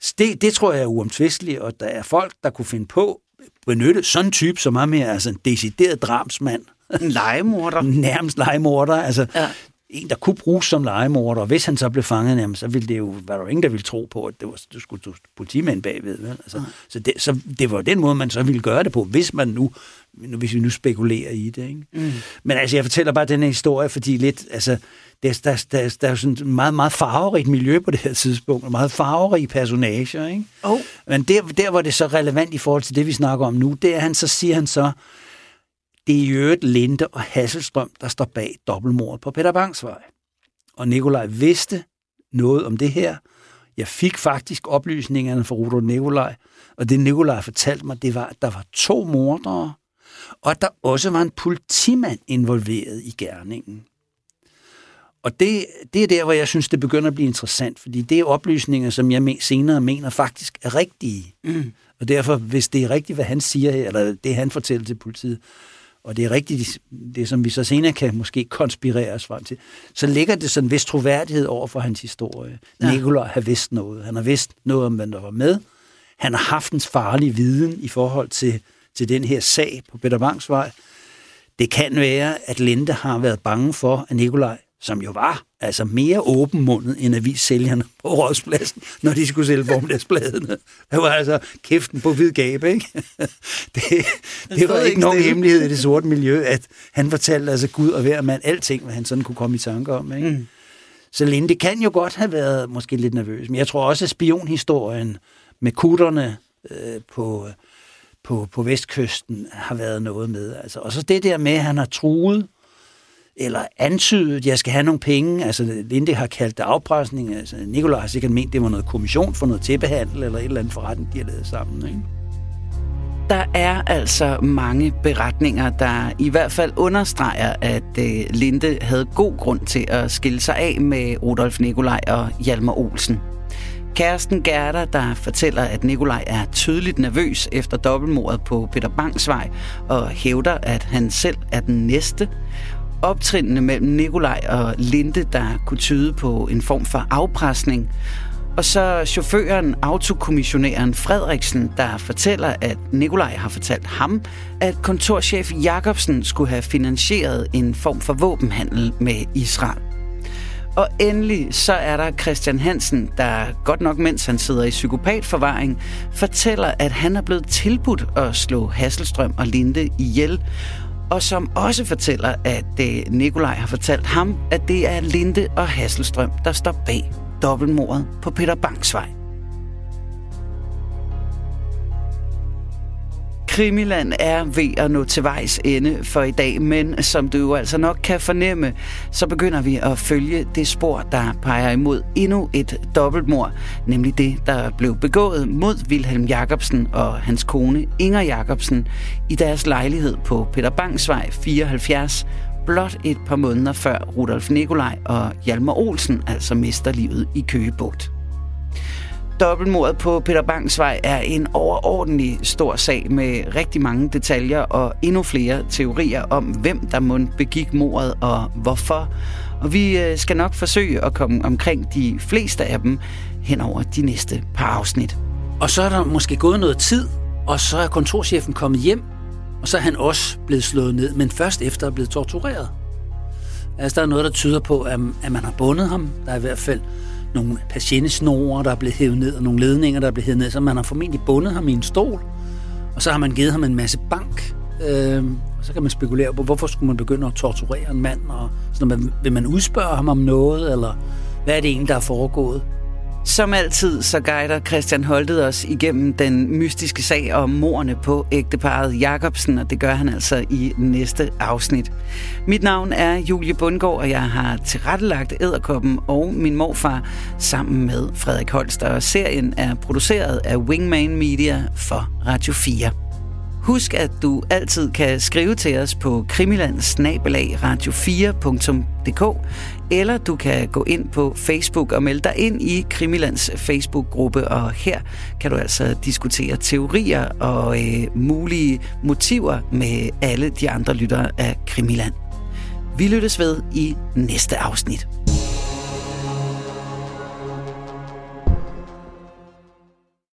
Speaker 2: Så Det, det tror jeg er uomtvisteligt, og der er folk, der kunne finde på benytte sådan en type, som er mere altså en decideret drabsmand,
Speaker 3: En legemorder.
Speaker 2: nærmest legemorder. Altså,
Speaker 3: Ja.
Speaker 2: Ja. en, der kunne bruges som legemorder, og hvis han så blev fanget, jamen, så ville det jo, var der jo ingen, der ville tro på, at det var, du skulle stå politimænd bagved. Vel? Altså, så, det, så det var den måde, man så ville gøre det på, hvis man nu, nu hvis vi nu spekulerer i det. Ikke? Mm. Men altså, jeg fortæller bare den her historie, fordi lidt, altså, der, der, der, der er jo sådan et meget, meget farverigt miljø på det her tidspunkt, og meget farverige personager, ikke?
Speaker 3: Oh.
Speaker 2: Men der, der, hvor det er så relevant i forhold til det, vi snakker om nu, det er, han så siger han så, det er i øvrigt Linde og Hasselstrøm, der står bag dobbeltmordet på Peter Bangs vej. Og Nikolaj vidste noget om det her. Jeg fik faktisk oplysningerne fra Rudolf Nikolaj, og det Nikolaj fortalte mig, det var, at der var to mordere, og at der også var en politimand involveret i gerningen. Og det, det er der, hvor jeg synes, det begynder at blive interessant, fordi det er oplysninger, som jeg senere mener faktisk er rigtige.
Speaker 3: Mm.
Speaker 2: Og derfor, hvis det er rigtigt, hvad han siger her, eller det han fortæller til politiet, og det er rigtigt, det som vi så senere kan måske konspirere os frem til, så ligger det sådan en vis troværdighed over for hans historie.
Speaker 3: Ja.
Speaker 2: Nikolaj har vidst noget. Han har vidst noget om, hvem der var med. Han har haft en farlig viden i forhold til, til den her sag på Peter Bangs vej. Det kan være, at Linde har været bange for, at Nikolaj, som jo var altså mere åbenmundet end avissælgerne på Rådspladsen, når de skulle sælge formiddagsbladene. Det var altså kæften på hvid gabe, ikke? Det, det var ikke nogen hemmelighed i det sorte miljø, at han fortalte altså Gud og hver mand alting, hvad han sådan kunne komme i tanke om, ikke?
Speaker 3: Mm.
Speaker 2: Så Linde kan jo godt have været måske lidt nervøs, men jeg tror også, at spionhistorien med kutterne øh, på, på, på vestkysten har været noget med. Altså. Og så det der med, at han har truet eller antydet, at jeg skal have nogle penge. Altså, Linde har kaldt det afpresning. Altså, Nikolaj har sikkert ment, det var noget kommission for noget tilbehandel, eller et eller andet forretning, de har lavet sammen. Ikke?
Speaker 1: Der er altså mange beretninger, der i hvert fald understreger, at øh, Linde havde god grund til at skille sig af med Rudolf Nikolaj og Hjalmar Olsen. Kæresten Gerda, der fortæller, at Nikolaj er tydeligt nervøs efter dobbeltmordet på Peter Bangs vej, og hævder, at han selv er den næste. Optrinene mellem Nikolaj og Linde, der kunne tyde på en form for afpresning. Og så chaufføren, autokommissionæren Frederiksen, der fortæller, at Nikolaj har fortalt ham, at kontorchef Jacobsen skulle have finansieret en form for våbenhandel med Israel. Og endelig så er der Christian Hansen, der godt nok mens han sidder i psykopatforvaring, fortæller, at han er blevet tilbudt at slå Hasselstrøm og Linde ihjel, og som også fortæller, at øh, Nikolaj har fortalt ham, at det er Linde og Hasselstrøm, der står bag dobbeltmordet på Peter Bangs Krimiland er ved at nå til vejs ende for i dag, men som du jo altså nok kan fornemme, så begynder vi at følge det spor, der peger imod endnu et dobbeltmord, nemlig det, der blev begået mod Wilhelm Jacobsen og hans kone Inger Jacobsen i deres lejlighed på Peter Bangsvej 74, blot et par måneder før Rudolf Nikolaj og Hjalmar Olsen altså mister livet i Køgebugt. Dobbeltmordet på Peter Bangs vej er en overordentlig stor sag med rigtig mange detaljer og endnu flere teorier om, hvem der mund begik mordet og hvorfor. Og vi øh, skal nok forsøge at komme omkring de fleste af dem hen over de næste par afsnit.
Speaker 2: Og så er der måske gået noget tid, og så er kontorchefen kommet hjem, og så er han også blevet slået ned, men først efter at blevet tortureret. Altså, der er noget, der tyder på, at, at man har bundet ham. Der er i hvert fald nogle patientesnore, der er blevet hævet ned, og nogle ledninger, der er blevet hævet ned, så man har formentlig bundet ham i en stol, og så har man givet ham en masse bank. Øh, og så kan man spekulere på, hvorfor skulle man begynde at torturere en mand, og sådan, vil man udspørge ham om noget, eller hvad er det egentlig, der er foregået?
Speaker 1: Som altid, så guider Christian Holtet os igennem den mystiske sag om morerne på ægteparet Jacobsen, og det gør han altså i næste afsnit. Mit navn er Julie Bundgaard, og jeg har tilrettelagt Æderkoppen og min morfar sammen med Frederik Holster, og serien er produceret af Wingman Media for Radio 4. Husk, at du altid kan skrive til os på krimilandsnabelag radio4.dk eller du kan gå ind på Facebook og melde dig ind i Krimilands Facebook-gruppe, og her kan du altså diskutere teorier og øh, mulige motiver med alle de andre lyttere af Krimiland. Vi lyttes ved i næste afsnit.